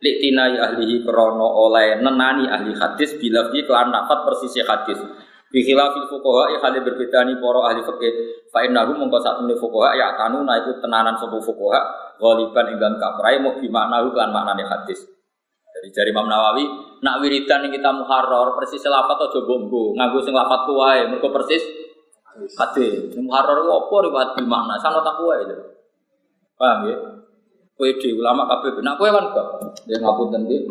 Liktinai ahlihi krono oleh nenani ahli hadis bila fi kelan nafat persisi hadis. Fi khilafil fuqaha ya hale berbeda ni para ahli fikih. Fa innahu mongko sak temene fuqaha ya tanu na iku tenanan sapa fuqaha Ghaliban ing dalam kaprai mau bimaknahu kan maknane hadis. Jadi jari Imam Nawawi, nak wiridan yang kita muharrar persis lafat atau bombo, nganggo sing lafat kuwae, mergo persis hadis. Muharrar apa riwayat bil makna, sana tak kuwae. Paham ya? PD ulama kabeh. Nak kowe kan kok ya ngapunten nggih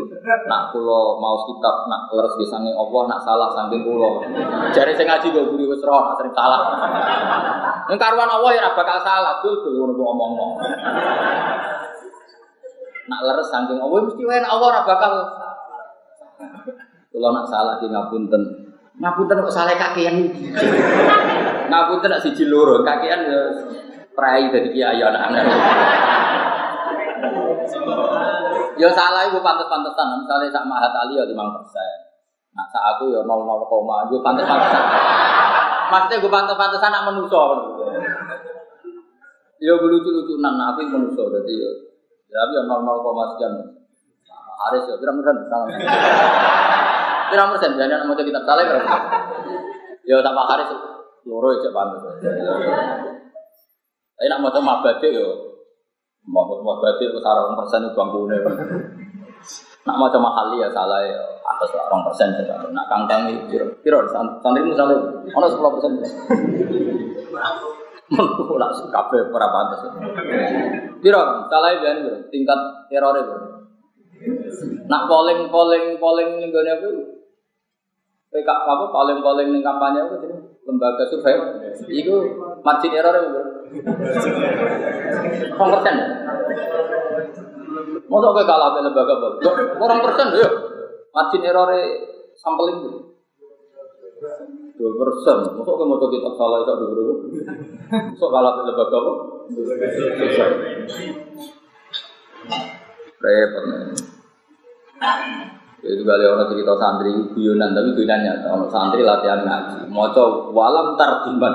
nak kula mau kitab nak leres ge sange Allah nak salah saking kula. Jare sing ngaji kok guru wis roh sering salah. Ning karuan Allah ya bakal salah dul dul ngono kok omong nak leres saking Allah mesti wae Allah ora bakal kula nak salah ki ngapunten ngapunten kok salah kakean. Ngapunten nak siji loro kakean ya prai dadi kiai anak-anak Ya salah ibu pantas-pantesan. Misalnya sak mahat ali ya lima persen. Nah sak aku ya nol nol koma. Gue pantas-pantesan. Maksudnya gue pantas-pantesan nak menuso. Ya gue lucu-lucunan. Nah, aku menuso. Jadi ya. Tapi ya nol nol koma sekian. Haris ya. Salah. Pirang persen jadi anak maca kitab saleh berapa? Ya sama hari loro aja pantes. Tapi nak maca mabade yo mau mabade wis arep persen bangkune. Nak maca mahali ya salah ya atas orang persen saja. Nak kangkang itu piro santri misalnya ono sepuluh persen. Menurut nak kafe para pantas. Piro salah ya tingkat error itu. Nak polling polling polling ning gone apa? PK apa polling polling ning kampanye jadi lembaga survei itu margin error itu berapa persen Masa kayak kalah lembaga apa? Orang persen ya margin error sampling itu dua persen. Masa kayak mau kita salah itu dulu Masa kalah lembaga apa? Repot. Itu kali orang cerita santri guyonan tapi guyonannya orang santri latihan ngaji. Moco walam tartiban.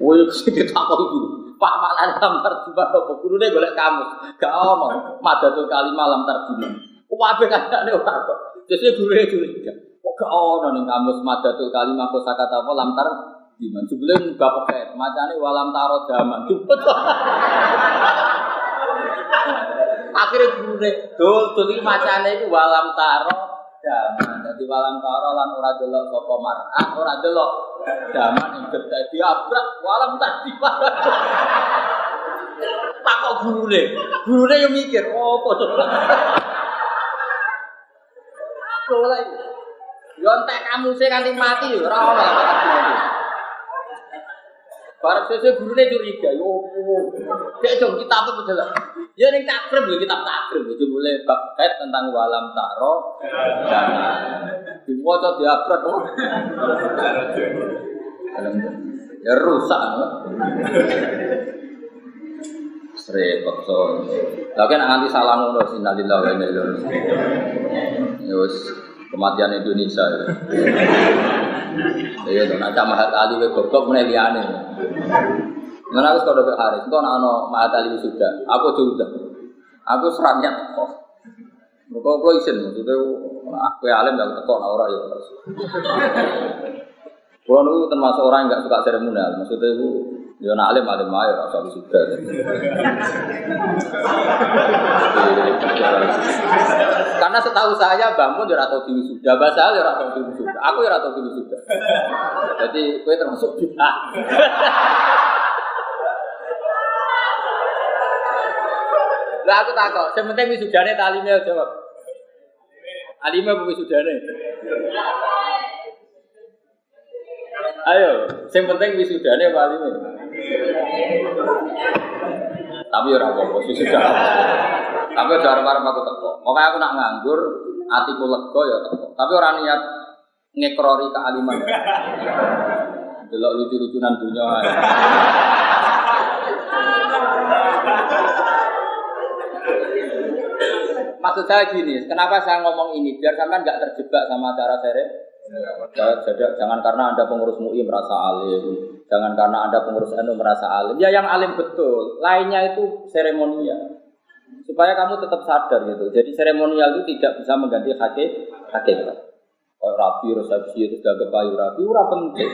Woi itu. Pak mana lam tartiban apa? Guru deh golek kamu. Gak ono. Madatul kali malam tartiban. Wabe kan ada orang kok. Jadi guru deh curiga. Kok gak ono nih kamus madatul kali mako sakata apa lam tar Diman sebelum bapak kayak macamnya walam taro zaman cepet Akhirnya guru dul dul ini macamnya itu walam taro zaman. Jadi walam taro lan ora delok sapa mar'ah, ora delok zaman ikut tadi abrak walam tadi malam tak kok gurune, gurune guru yang mikir oh kok tuh kalau lagi. Yontek kamu sih kali mati rawa Barang sesuai guru ini curiga, yo, kayak dong kita apa betul? Ya nih takrib ya kita takrib, itu boleh bab tentang walam taro, di wajah diabrak, oh. ya rusak, repot so. Lagi nak nanti salah ngono sinalillah wa Yus kematian Indonesia. Iya tuh, nak mahat ali ke goblok meneh. Mana aku kalau ke Haris, itu anak anak mahat ali sudah. Aku sudah. Aku serangnya kok. Mereka aku izin, maksudnya aku alim gak tekok, nah orang ya. Kalau itu termasuk orang yang gak suka seremonial, maksudnya itu Ya nak alim alim ayo rasa sudah. Karena setahu saya bangun ya atau tinggi sudah, bahasa ya atau tinggi sudah. Aku ya atau tinggi sudah. Jadi kue termasuk kita. Lah aku takut, sementing wisudane talimnya jawab. Alimnya bukan wisudane. Ayo, yang penting wisudane apa alime? Tapi ora apa-apa, sudah. Tapi udah arep-arep aku teko. Makanya aku nak nganggur, atiku lega ya teko. Tapi orang niat ngekrori kealiman. Delok lucu-lucunan dunia. Maksud saya gini, kenapa saya ngomong ini? Biar sampean nggak terjebak sama cara seret jadi, jangan karena anda pengurus MUI merasa alim, jangan karena anda pengurus NU merasa alim. Ya yang alim betul, lainnya itu seremonial. Supaya kamu tetap sadar gitu. Jadi seremonial itu tidak bisa mengganti hakikat. Oh, rapi, resepsi itu gak kepayu rapi, ura penting.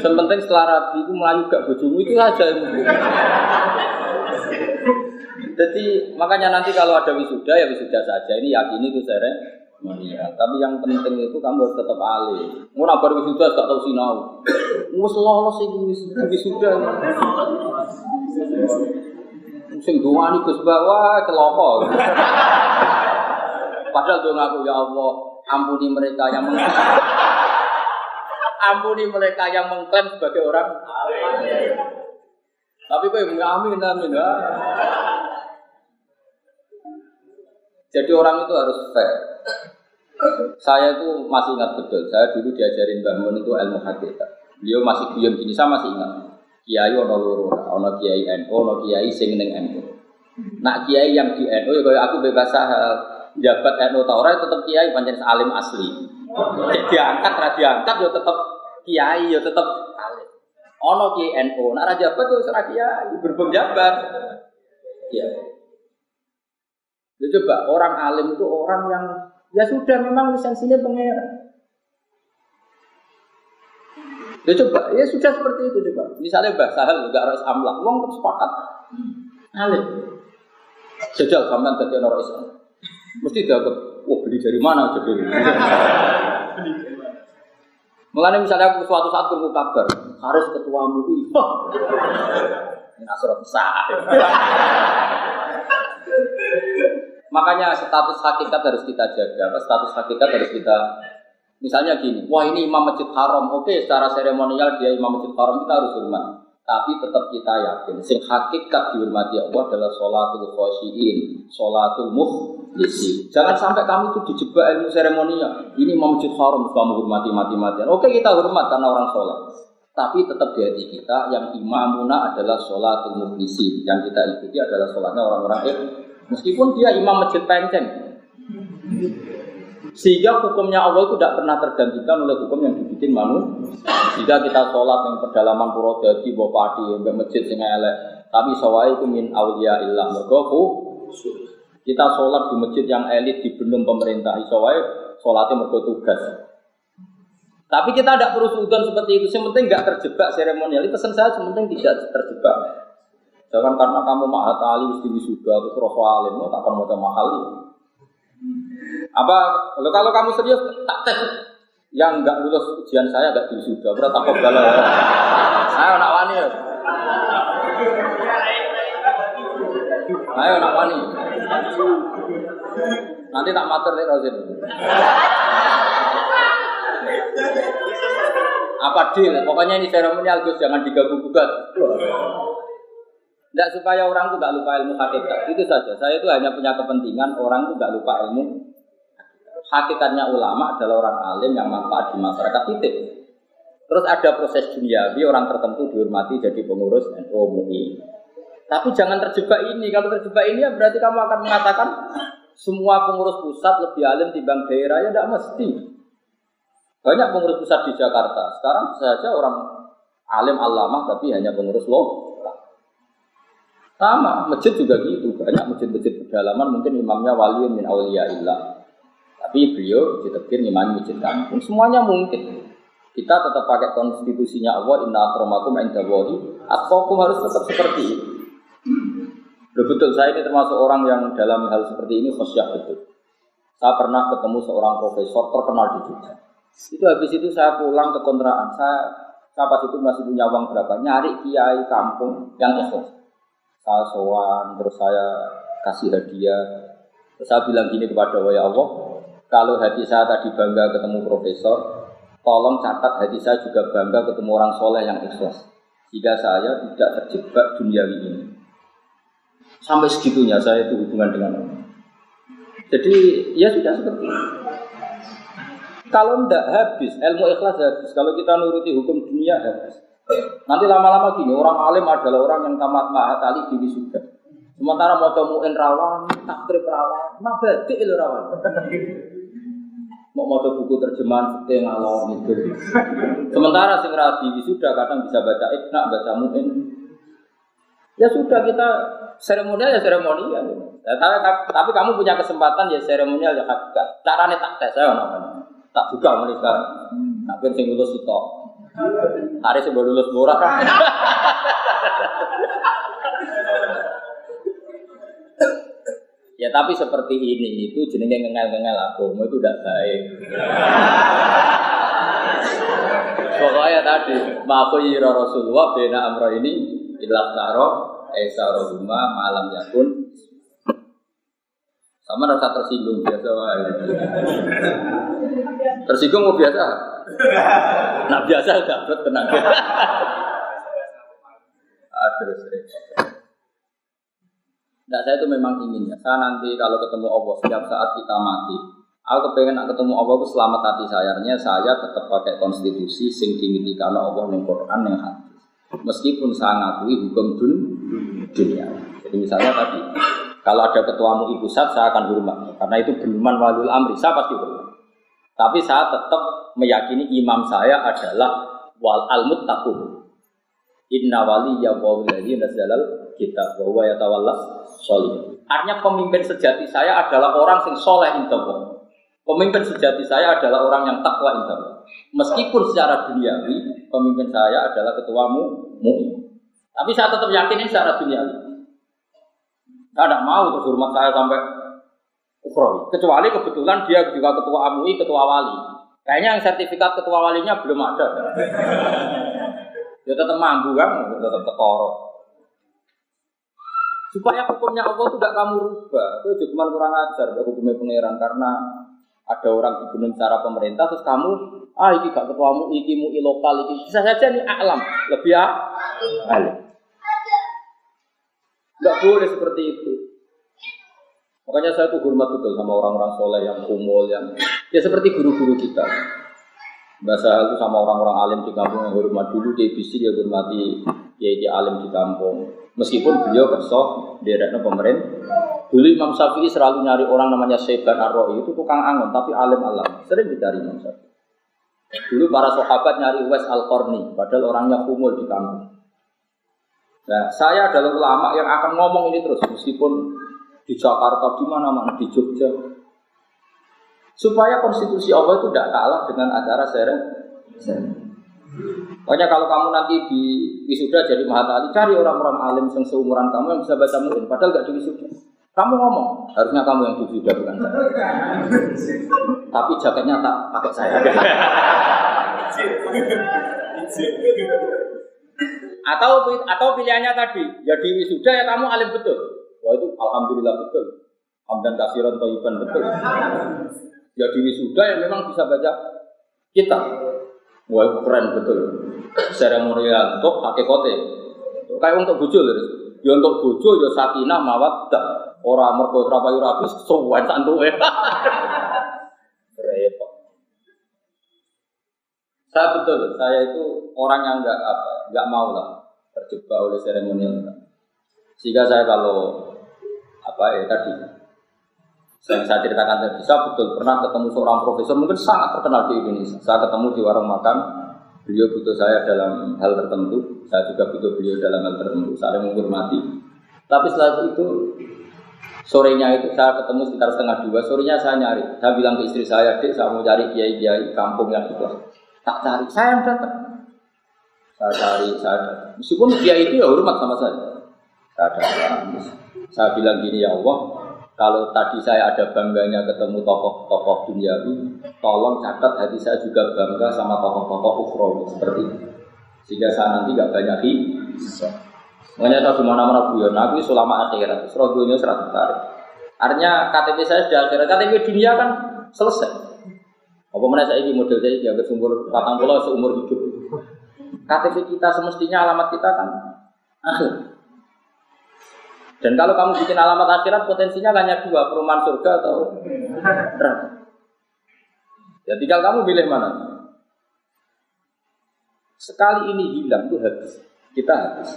Sementing setelah rapi itu melayu gak bojomu itu aja Jadi makanya nanti kalau ada wisuda ya wisuda saja. Ini yakini itu seremonial Iya, tapi yang penting itu kamu harus tetap alih. Mau nabar wisuda gak tahu sinau. Mus lolos iki wisuda. Sing dongani Gus Bawa celoko. Padahal dong aku ya Allah, ampuni mereka yang meng ampuni mereka yang mengklaim sebagai orang Tapi kok amin amin. Jadi orang itu harus fair. Saya itu masih ingat betul. Saya dulu diajarin bangun itu ilmu hakikat. Beliau masih guyon gini, saya masih ingat. Kiai ono loro, ono kiai NU, ono kiai sing ning NU. Nak kiai yang di NU ya aku bebas jabat NU ta ora tetep kiai pancen alim asli. Cek diangkat ra diangkat ya tetep kiai ya tetep alim. Ono kiai NU, nak ra jabat yo ora kiai, berbem jabat. Ya. Ya coba orang alim itu orang yang Ya sudah memang lisensinya pangeran. Ya coba, ya sudah seperti itu coba. Misalnya Mbak Sahal juga harus amlak, uang tetap sepakat. Alim. Sejak zaman tadi orang Islam. Mesti dianggap, wah beli dari mana jadi. Mengenai misalnya aku suatu saat kurung kabar, harus ketua MUI. Ini asal besar. Makanya status hakikat harus kita jaga. Status hakikat harus kita Misalnya gini, wah ini imam masjid haram, oke secara seremonial dia imam masjid haram kita harus hormat. Tapi tetap kita yakin, sing hakikat dihormati Allah adalah sholatul khosyiin, sholatul muflisi. Jangan sampai kami itu dijebak ilmu seremonial. Ini imam masjid haram, kamu hormati mati-matian. Oke kita hormat karena orang sholat. Tapi tetap di hati kita yang imamuna adalah sholatul muflisi. Yang kita ikuti adalah sholatnya orang-orang Meskipun dia imam masjid penceng, sehingga hukumnya Allah itu tidak pernah tergantikan oleh hukum yang dibikin manusia. Jika kita sholat yang pedalaman pura jadi bawa padi, bawa masjid sing elek, tapi sawai itu min awliya illah mergoku. Kita sholat di masjid yang elit di belum pemerintah, sawai sholatnya mergo tugas. Tapi kita tidak perlu sudon seperti itu. Yang penting nggak terjebak seremonial. Pesan saya, yang penting tidak terjebak. Jangan karena kamu mahat ali, wis wisuda, terus roh alim, tak akan mau mahal ya. Apa kalau kalau kamu serius tak tes yang nggak lulus ujian saya nggak sudah berarti takut galau. Saya anak wani. Ya. Ayo anak wani. Nanti tak mater nih Rozin. Apa deal? Pokoknya ini seremonial Gus jangan diganggu gugat. Tidak supaya orang itu nggak lupa ilmu hakikat. Itu saja. Saya itu hanya punya kepentingan orang itu nggak lupa ilmu Hakikatnya ulama adalah orang alim yang manfaat di masyarakat titik. Terus ada proses duniawi orang tertentu dihormati jadi pengurus NU MUI. Tapi jangan terjebak ini. Kalau terjebak ini ya berarti kamu akan mengatakan semua pengurus pusat lebih alim dibanding daerah ya tidak mesti. Banyak pengurus pusat di Jakarta. Sekarang saja orang alim alamah tapi hanya pengurus lokal. Sama, masjid juga gitu. Banyak masjid-masjid pedalaman mungkin imamnya wali min awliyaillah. Tapi beliau ditekir imam masjid kampung. Semuanya mungkin. Kita tetap pakai konstitusinya Allah, inna akramakum indawahi, atqakum harus tetap seperti itu. betul, saya ini termasuk orang yang dalam hal seperti ini khosyah betul. Saya pernah ketemu seorang profesor terkenal di Jogja. Itu habis itu saya pulang ke kontrakan. Saya, saya pas itu masih punya uang berapa? Nyari kiai kampung yang ikhlas. Saya sowan, terus saya kasih hadiah. Terus saya bilang gini kepada Allah, ya Allah, kalau hati saya tadi bangga ketemu profesor, tolong catat hati saya juga bangga ketemu orang soleh yang ikhlas. Jika saya tidak terjebak dunia ini. Sampai segitunya saya itu hubungan dengan Allah. Jadi ya sudah seperti itu. Kalau tidak habis, ilmu ikhlas habis. Kalau kita nuruti hukum dunia habis. Nanti lama-lama gini, orang alim adalah orang yang tamat mahat ali di wisuda. Sementara mau temuin rawan, takrib rawan, mabadi itu rawan. mau mau buku terjemahan fikih ngalor itu. Sementara sing radi sudah kadang bisa baca ikna, baca muin. Ya sudah kita seremonial ya seremonial. Ya, tapi, tapi kamu punya kesempatan ya seremonial ya hakikat. Caranya tak tes saya namanya. Tak buka sekarang. Tapi sing lulus itu. Hari sebelum lulus borak. Ya tapi seperti ini itu jenenge ngengel-ngengel agama itu tidak baik. Pokoknya tadi yira Rasulullah bena amro ini ilah karo esaro rumah malam yakun sama rasa tersinggung biasa Tersinggung mau biasa? Nah biasa dapat tenang. Aduh, Nah, saya itu memang ingin ya. Saya nanti kalau ketemu Allah setiap saat kita mati, aku kepengen nak ketemu Allah itu selamat hati saya. Artinya saya tetap pakai konstitusi sing dimiliki karena Allah yang Quran yang hadis. Meskipun saya ngakui hukum dun, dunia. Jadi misalnya tadi, kalau ada ketuamu ibu pusat saya akan hormat karena itu benuman walul amri saya pasti hormat. Tapi saya tetap meyakini imam saya adalah wal al muttaqun. Inna wali ya wali nazalal kita bahwa ya tawallas solih. Artinya pemimpin sejati saya adalah orang yang soleh intobo. Pemimpin sejati saya adalah orang yang takwa indah. Meskipun secara duniawi pemimpin saya adalah ketuamu mu'min. Tapi saya tetap yakin ini secara duniawi. Saya tidak mau terus hormat saya sampai ukrowi. Kecuali kebetulan dia juga ketua MUI, ketua wali. Kayaknya yang sertifikat ketua walinya belum ada. Dia tetap mampu kan, tetap ketoro. Supaya hukumnya Allah itu tidak kamu rubah. Itu cuma kurang ajar hukumnya pangeran karena ada orang dibunuh secara pemerintah terus kamu ah ini gak ketuamu iki mu lokal iki bisa saja nih alam lebih ah alim nggak boleh seperti itu makanya saya tuh hormat betul sama orang-orang soleh yang kumul yang ya seperti guru-guru kita bahasa itu sama orang-orang alim di kampung yang hormat dulu dia bisa dia hormati dia alim di kampung meskipun beliau kerso di pemerintah Dulu Imam Syafi'i selalu nyari orang namanya Syaiban ar itu tukang angon tapi alim alam. Sering dicari Imam Syafi'i. Dulu para sahabat nyari Wes Al-Qarni, padahal orangnya kumul di kampung. Nah, saya adalah ulama yang akan ngomong ini terus meskipun di Jakarta di mana-mana di Jogja. Supaya konstitusi Allah itu tidak kalah dengan acara seret. Pokoknya kalau kamu nanti di wisuda jadi Mahatali, cari orang-orang alim yang seumuran kamu yang bisa baca muin, padahal gak di wisuda. Kamu ngomong, harusnya kamu yang diwisuda bukan saya. Tapi jaketnya tak pakai saya. atau atau pilihannya tadi, ya di wisuda ya kamu alim betul. Wah itu alhamdulillah betul. Hamdan kasiran toiban betul. Ya di wisuda ya memang bisa baca kita. Wah itu keren betul. Seremonial untuk pakai kote. Kayak untuk bujul. Ya untuk bojo ya sakinah. Orang mergo rapayu rabis suwen santuke. Repot. Saya betul, saya itu orang yang nggak apa, nggak mau lah terjebak oleh seremonial. Sehingga saya kalau apa ya tadi saya, saya ceritakan tadi, saya betul pernah ketemu seorang profesor mungkin sangat terkenal di Indonesia. Saya ketemu di warung makan, beliau butuh saya dalam hal tertentu, saya juga butuh beliau dalam hal tertentu, saling menghormati. Tapi setelah itu Sorenya itu saya ketemu sekitar setengah dua, sorenya saya nyari. Saya bilang ke istri saya, dek saya mau cari kiai-kiai kampung yang itu. Tak cari, saya yang datang. Saya cari, saya datang. Meskipun kiai itu ya hormat sama saya. Saya datang. Saya bilang gini ya Allah, kalau tadi saya ada bangganya ketemu tokoh-tokoh duniawi, tolong catat hati saya juga bangga sama tokoh-tokoh ukhrawi seperti itu. Sehingga saya nanti gak banyak hisab. Makanya saya cuma nama guyon, aku selama akhirat, serogonya serat tertarik. Artinya KTP saya sudah akhirat, KTP dunia kan selesai. Apa mana saya ini model saya ini sumber patang pulau seumur hidup. KTP kita semestinya alamat kita kan akhir. Dan kalau kamu bikin alamat akhirat potensinya hanya dua, perumahan surga atau neraka. Ya tinggal kamu pilih mana. Sekali ini hilang itu habis. Kita habis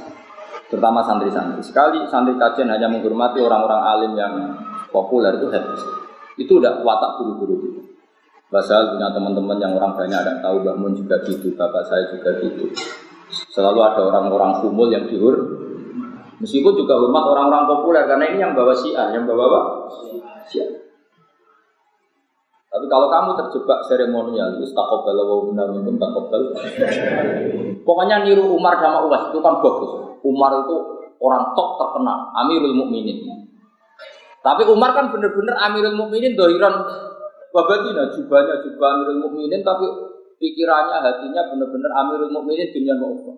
terutama santri-santri. Sekali santri kajian hanya menghormati orang-orang alim yang populer itu habis. Itu udah watak guru-guru itu. Basal punya teman-teman yang orang banyak ada tahu Mbak Mun juga gitu, bapak saya juga gitu. Selalu ada orang-orang kumul yang dihur. Meskipun juga hormat orang-orang populer karena ini yang bawa syiah, yang bawa apa? Tapi kalau kamu terjebak seremonial, itu minkum takobal. Pokoknya niru Umar sama Uwais itu kan bagus. Umar itu orang top terkenal, Amirul Mukminin. Tapi Umar kan benar-benar Amirul Mukminin dohiran babatina jubahnya jubah Amirul Mukminin tapi pikirannya hatinya benar-benar Amirul Mukminin dunia Allah.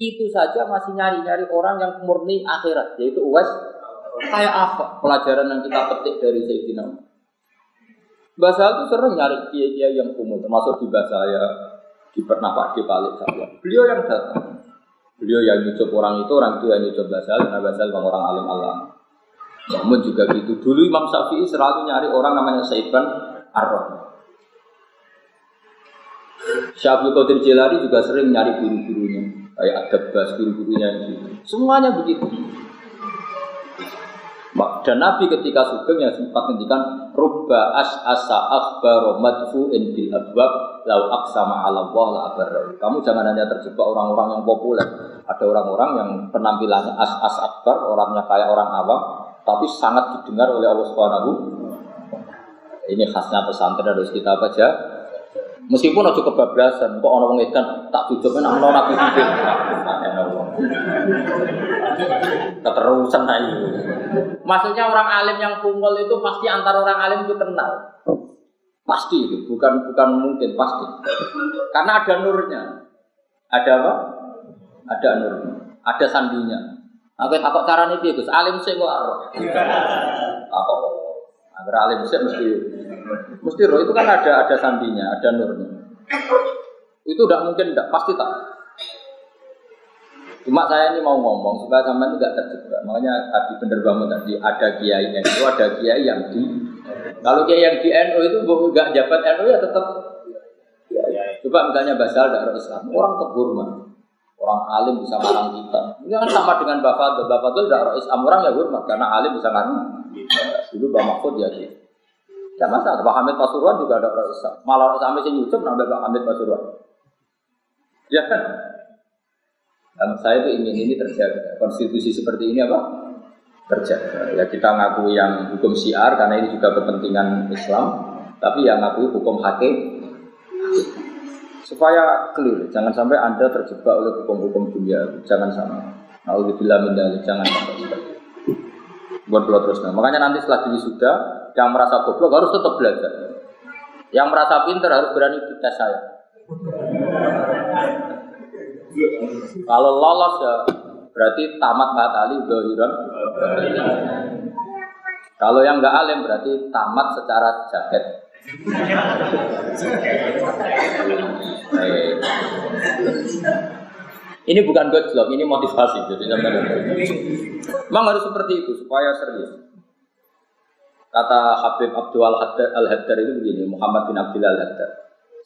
Itu saja masih nyari-nyari orang yang murni akhirat yaitu Uwais kayak apa pelajaran yang kita petik dari Sayyidina Umar. Bahasa itu sering nyari kiai-kiai yang umum termasuk di bahasa saya di pernah Pak di Balik saya. Beliau yang datang Beliau yang nyucup orang itu, orang itu yang nyucup Basal, karena Basal bang orang alim Allah. Namun juga gitu. Dulu Imam Syafi'i selalu nyari orang namanya Saiban Ar-Rahman. Qadir Jilani juga sering nyari guru-gurunya. Kayak Adabas, guru-gurunya gitu. Semuanya begitu. Dan Nabi ketika sugeng yang sempat ngendikan rubba as asa akbar madfu'in bil abwab lau aksama ala Allah la Kamu jangan hanya terjebak orang-orang yang populer. Ada orang-orang yang penampilannya as as akbar, orangnya kayak orang awam, tapi sangat didengar oleh Allah Subhanahu Ini khasnya pesantren harus kita baca. Meskipun aja kebablasan, kok orang ngedan tak tujuh kan orang nabi pikir. Keterusan aja. Maksudnya orang alim yang kumpul itu pasti antara orang alim itu kenal. Pasti itu, bukan bukan mungkin pasti. Karena ada nurnya. Ada apa? Ada nurnya. Ada sandinya. Aku takut caranya dia Gus. Alim sih kok Takut. Agar alim sih mesti mesti roh itu kan ada ada sandinya, ada nurnya. Itu tidak mungkin, tidak pasti tak. Cuma saya ini mau ngomong supaya sampai tidak terjebak. Makanya tadi benar banget tadi ada kiai itu ada kiai yang di kalau kiai yang di NU itu nggak jabat NU ya tetap Coba misalnya Basal dari Islam, orang terhormat, orang alim bisa ngarang kita. Ini kan sama dengan Bapak. Bapak Fadl dari Islam orang ya hormat karena alim bisa ngarang. Dulu Bapak Mahfud ya gitu. Tidak masalah. Pak Hamid Pasuruan juga ada orang Islam. Malah orang Islam yang YouTube nambah Pak Hamid Pasuruan. Ya kan? Dan saya itu ingin ini terjaga. Konstitusi seperti ini apa? Terjaga. Ya kita ngakui yang hukum syiar karena ini juga kepentingan Islam. Tapi yang ngakui hukum hakim supaya clear jangan sampai anda terjebak oleh hukum-hukum dunia jangan sampai nah jangan sampai seperti itu buat terus nah. makanya nanti setelah ini sudah yang merasa goblok harus tetap belajar. Yang merasa pintar harus berani dites saya. Kalau lolos ya berarti tamat batali dohiran kalau yang nggak alim berarti tamat secara jaket ini bukan gojlok, ini motivasi. Jadi memang harus seperti itu supaya serius. Kata Habib Abdul Al-Haddar itu begini, Muhammad bin Abdul Al-Haddar.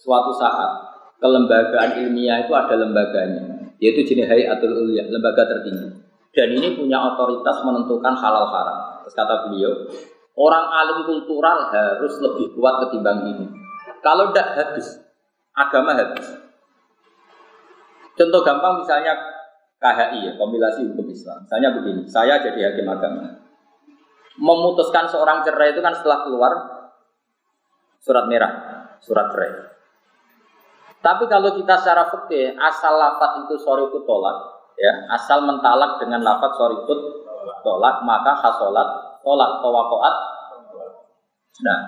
Suatu saat kelembagaan ilmiah itu ada lembaganya, yaitu jenis Hayatul Ulia, lembaga tertinggi. Dan ini punya otoritas menentukan halal haram. Terus kata beliau, Orang alim kultural harus lebih kuat ketimbang ini. Kalau tidak habis, agama habis. Contoh gampang misalnya KHI ya, kompilasi hukum Islam. Misalnya begini, saya jadi hakim agama. Memutuskan seorang cerai itu kan setelah keluar surat merah, surat cerai. Tapi kalau kita secara fikih asal lafat itu sorry tolak, ya asal mentalak dengan lafat sorry tolak maka hasolat tolak tawakoat. Nah,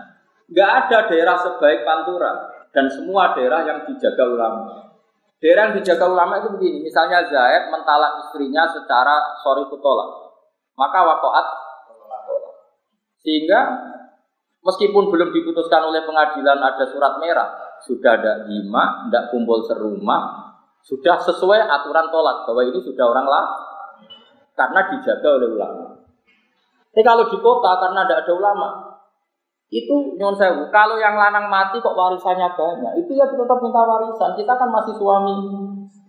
nggak ada daerah sebaik Pantura dan semua daerah yang dijaga ulama. Daerah dijaga ulama itu begini, misalnya Zaid mentalak istrinya secara sorry tolak, maka wakoat sehingga meskipun belum diputuskan oleh pengadilan ada surat merah, sudah ada lima, tidak kumpul serumah, sudah sesuai aturan tolak bahwa ini sudah orang lah karena dijaga oleh ulama. Tapi kalau di kota karena tidak ada ulama, itu nyon sewu. Kalau yang lanang mati kok warisannya banyak, itu ya tetap minta warisan. Kita kan masih suami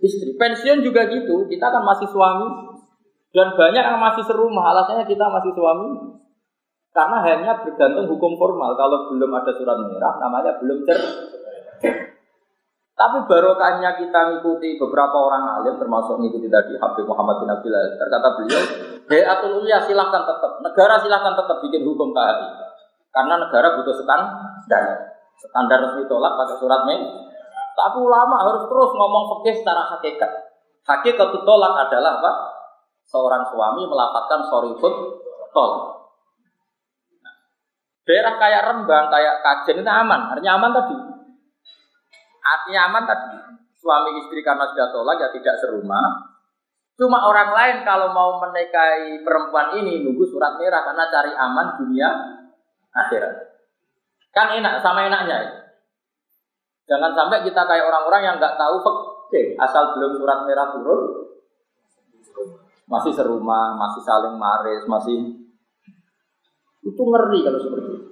istri. Pensiun juga gitu, kita kan masih suami. Dan banyak yang masih serumah, alasannya kita masih suami. Karena hanya bergantung hukum formal. Kalau belum ada surat merah, namanya belum cer. Tapi barokahnya kita mengikuti beberapa orang alim, termasuk mengikuti tadi Habib Muhammad bin Abdullah. Terkata beliau, Hayatul Ulia silahkan tetap, negara silahkan tetap bikin hukum KHI. Karena negara butuh standar. Standar resmi tolak pakai surat main. Tapi ulama harus terus ngomong fikih secara hakikat. Hakikat tolak adalah apa? Seorang suami sorry food tolak. Nah, daerah kayak Rembang, kayak Kajen itu aman, artinya aman tadi. Artinya aman tadi. Suami istri karena sudah tolak ya tidak serumah. Cuma orang lain kalau mau menikahi perempuan ini nunggu surat merah karena cari aman dunia akhirat. Kan enak sama enaknya. Ya. Jangan sampai kita kayak orang-orang yang nggak tahu oke asal belum surat merah turun masih serumah, masih saling maris, masih itu ngeri kalau seperti itu.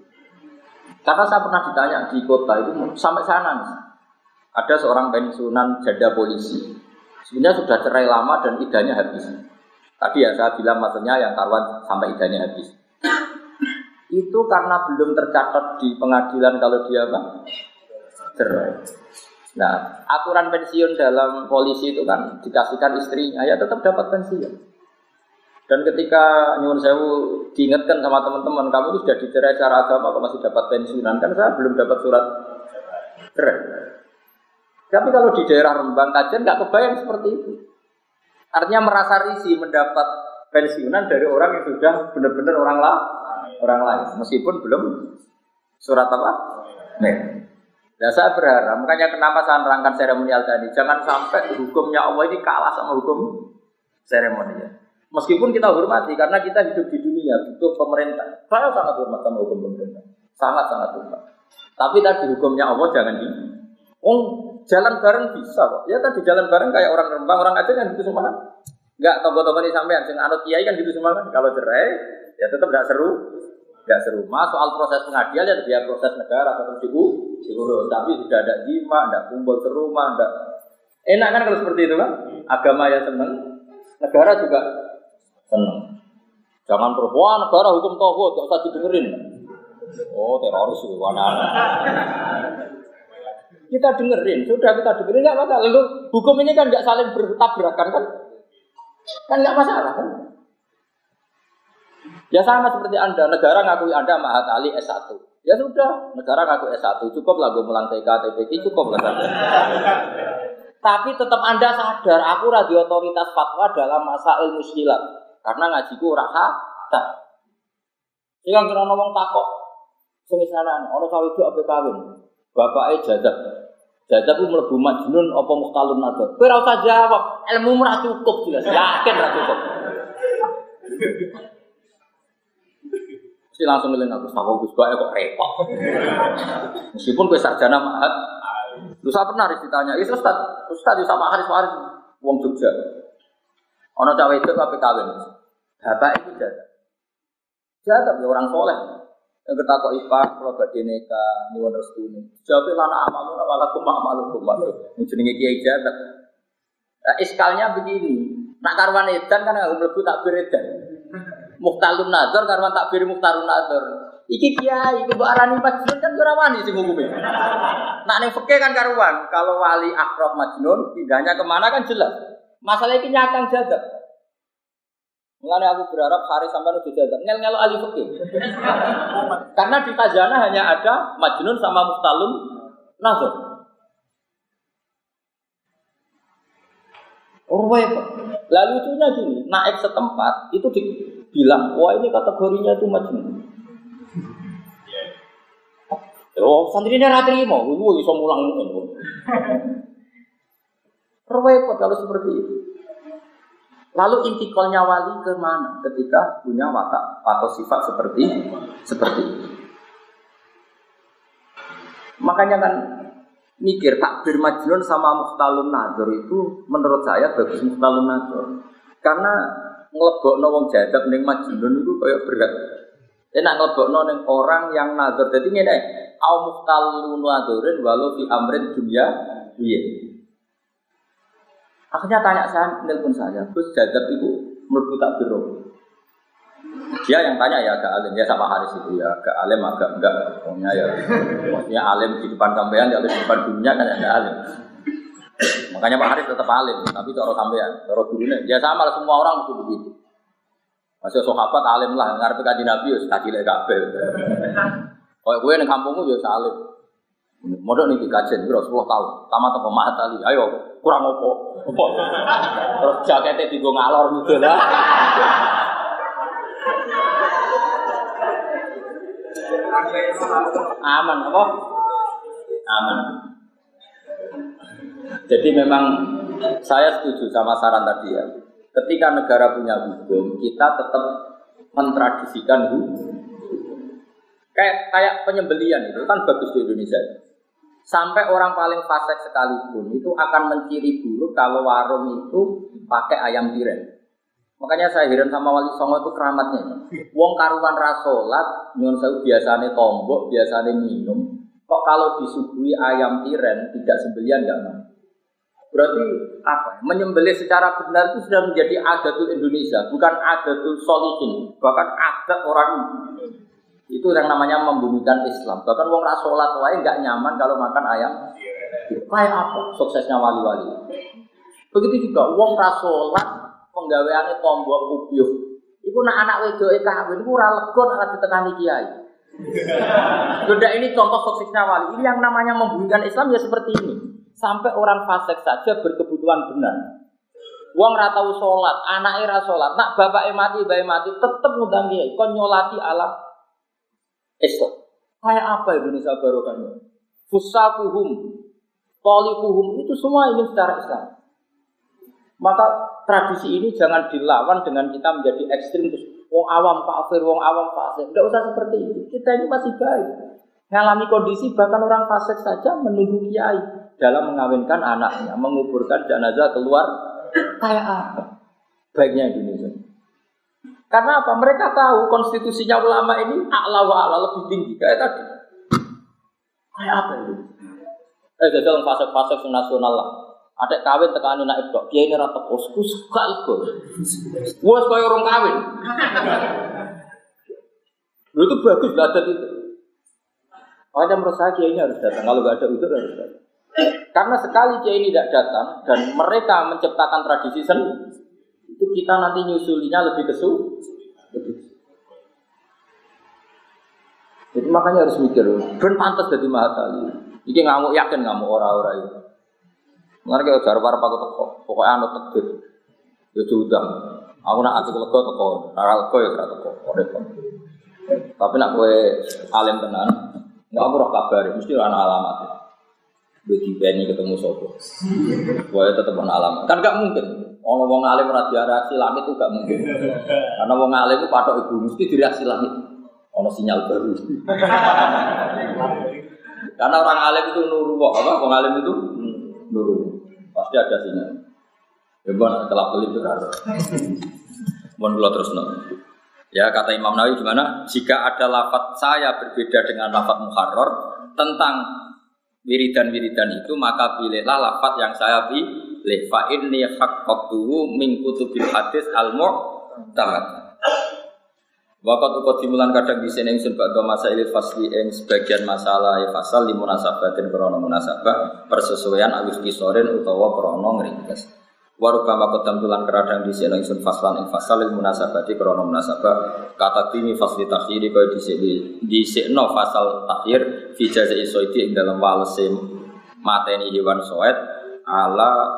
Karena saya pernah ditanya di kota itu sampai sana nih. Ada seorang pensiunan janda polisi. Sebenarnya sudah cerai lama dan idahnya habis. Tadi ya saya bilang maksudnya yang karuan sampai idahnya habis. Itu karena belum tercatat di pengadilan kalau dia apa? Cerai. Nah, aturan pensiun dalam polisi itu kan dikasihkan istrinya ya tetap dapat pensiun. Dan ketika nyuwun sewu diingatkan sama teman-teman, kamu itu sudah dicerai secara agama, kok masih dapat pensiunan? Kan saya belum dapat surat cerai. Tapi kalau di daerah Rembang kajian nggak kebayang seperti itu. Artinya merasa risih mendapat pensiunan dari orang yang sudah benar-benar orang lah, orang lain, meskipun belum surat apa? Nih. Nah, saya berharap, makanya kenapa saya nerangkan seremonial tadi, jangan sampai hukumnya Allah ini kalah sama hukum seremonial. Meskipun kita hormati, karena kita hidup di dunia, butuh pemerintah. Saya sangat hormat sama hukum pemerintah. Sangat-sangat hormat. Tapi tadi hukumnya Allah jangan di... Oh, jalan bareng bisa kok. Ya tadi jalan bareng kayak orang Rembang, orang Aceh kan gitu semua. Enggak, tokoh-tokoh ini sampean, sing anut kiai kan gitu semua kan. Kalau cerai, ya tetap tidak seru. Tidak seru. Mas soal proses pengadilan ya biar proses negara tetap diurus. Tapi sudah ada jima, tidak kumpul ke rumah, tidak Enak kan kalau seperti itu kan? Agama ya seneng, negara juga seneng. Jangan perempuan negara hukum tauhid, gak usah didengerin. Oh teroris itu Kita dengerin, sudah kita dengerin nggak masalah. Lalu hukum ini kan nggak saling bertabrakan kan? Kan nggak masalah kan? Ya sama seperti Anda, negara ngakui Anda Mahat Ali S1. Ya sudah, negara ngaku S1, cukup lah gue melang TK, TPK, cukup lah Tapi tetap Anda sadar, aku radio otoritas fatwa dalam masa ilmu silat. Karena ngajiku ora kata. Sing kira ngomong takok. Sana ana cawe itu ape kawin. Bapake jadab. Jadab ku mlebu majnun apa muhtalun nador. Kowe ora usah jawab, ilmu ora cukup jelas. Yakin ora cukup. Si langsung ngeling aku, sama Gus Bae kok repot. Meskipun gue sarjana mahat, lu saya pernah harus ditanya, itu Ustaz, Ustaz sama Haris Haris, wong Jogja. Ono cawe itu tapi kawin. Bapak itu jaga. Jaga ya orang soleh. Yang kita kok ipa, kalau gak dineka, nyuwun restu ini. Jawabnya lana amalu, awalakum amalu kumadu. Jenenge kiai jaga. Nah, iskalnya begini. Nak karwan edan kan nggak melebu tak beredan. Muhtalun nazar karwan tak beri muhtalun nazar. Iki kiai, iku arani majnun kan ora wani sing hukume. Nak ning kan karuan, kalau wali akrab majnun pindahnya ke mana kan jelas. Masalah ini akan jaga. Mengenai aku berharap hari sampai udah jaga. Ngel ngelo ahli fikih. Karena di khazanah hanya ada Majnun sama Muftalun Nazar. Oh, Lalu itunya gini, naik setempat itu dibilang, wah ini kategorinya itu Majnun. Oh, santri ini ratri mau, itu bisa mulang ini. Repot kalau seperti itu. Lalu intikolnya wali ke mana ketika punya watak atau sifat seperti seperti itu. Makanya kan mikir takbir majnun sama muhtalun nazar itu menurut saya bagus muhtalun nazar. Karena ngelebok wong jadab ning majnun itu kayak berat. Enak ngelebok ning orang yang nazar. Jadi ngene, au muhtalun nazarin walau fi amrin dunia iya. Akhirnya tanya saya, nelpon saya, terus jadab itu menurut tak biru. Dia yang tanya ya agak alim, ya sama Haris itu ya agak alim agak enggak. Pokoknya ya, maksudnya alim di depan sampean, di depan dunia kan agak alim. Makanya Pak Haris tetap alim, tapi cara sampean, cara gurunya, ya sama lah semua orang mesti begitu. Masih sahabat alim lah, ngarep kaji Nabi, ya kaji lek kabel. Kayak gue di kampungku ya salim. Modal nih kajian bro, 10 tahun. Tamat apa mahat tali? Ayo, kurang opo. Opo. Terus jaketnya digo ngalor gitu lah. Aman apa? Aman. Jadi memang saya setuju sama saran tadi ya. Ketika negara punya hukum, kita tetap mentradisikan hukum. Kayak kayak penyembelian itu kan bagus di Indonesia. Sampai orang paling fasik sekalipun itu akan menciri buruk kalau warung itu pakai ayam tiren. Makanya saya heran sama Wali Songo itu keramatnya. Wong karuan rasolat, nyon saya biasanya tombok, biasanya minum. Kok kalau disuguhi ayam tiren tidak sembelian nggak? Berarti apa? Menyembelih secara benar itu sudah menjadi adatul Indonesia, bukan adatul solihin, bahkan adat orang itu yang namanya membumikan Islam. Bahkan wong rasolat lain nggak nyaman kalau makan ayam. Kayak apa suksesnya wali-wali? Begitu juga wong rasolat penggaweannya tombok ubyuh Iku nak anak wedoke kawin iku ora lega nek ditekani kiai. Sudah ini contoh toksisnya wali. Ini yang namanya membunyikan Islam ya seperti ini. Sampai orang fasik saja berkebutuhan benar. Wong ra tau salat, anake ra salat, nak bapake mati, bae mati, tetep ngundang kiai kon nyolati ala Islam. Kayak apa Indonesia barokahnya? Fusakuhum, tolikuhum, itu semua ini secara Islam. Maka tradisi ini jangan dilawan dengan kita menjadi ekstrim terus wong awam kafir, wong awam fasik. Tidak usah seperti itu. Kita ini masih baik. Mengalami kondisi bahkan orang fasik saja menunggu kiai dalam mengawinkan anaknya, menguburkan jenazah keluar kayak apa? Baiknya Indonesia. Karena apa? Mereka tahu konstitusinya ulama ini a'la wa a'la lebih tinggi kayak tadi. Kayak apa itu? Eh, jadi fasik-fasik nasional lah. Ada kawin tekan anak itu, dia ini rata kosku suka itu. Gua suka orang kawin. Lu itu bagus belajar itu. Makanya menurut saya kiai ini harus datang. Kalau nggak ada udur harus datang. Karena sekali kiai ini tidak datang dan mereka menciptakan tradisi seni, itu kita nanti nyusulinya lebih kesu. Jadi makanya harus mikir, ben pantas jadi mahatali. Iki ngamuk yakin ngamuk ora-ora itu. Mengenai kayak jar para pakai teko, pokoknya anu tekdir. Ya diundang. Aku nak ati lega teko, ora lega ya teko. Tapi nak kowe alim tenan, nggak aku roh kabar, mesti ana alamat. Bagi Benny ketemu sopo, gue tetap alamat. Kan gak mungkin. Orang wong alim ora reaksi langit itu gak mungkin. Karena wong alim itu patok ibu mesti direaksi langit. Ono sinyal baru. Karena orang alim itu nuru apa? Wong alim itu nuru. Pasti ada sinyal. Ya bon, kelap kelip itu ada. Mohon kula terus no. Ya kata Imam Nawawi gimana? Jika ada lafat saya berbeda dengan lafat muharrar tentang wiridan-wiridan itu maka pilihlah lafat yang saya pilih. Fa inni haqqatuhu min kutubil hadis al mu'tamad. Wakat ukot dimulan kadang di sini ingsun bakal masa ilit fasli ing sebagian masalah ya fasal di munasabatin krono munasabah persesuaian alif kisorin utawa krono ngringkes. Waruba makot tulan kadang di sini ingsun faslan ing fasal il munasabati krono munasabah kata timi fasli takhiri kau di sini di sini fasal takhir fi jazai soiti ing dalam walese mateni hewan soet ala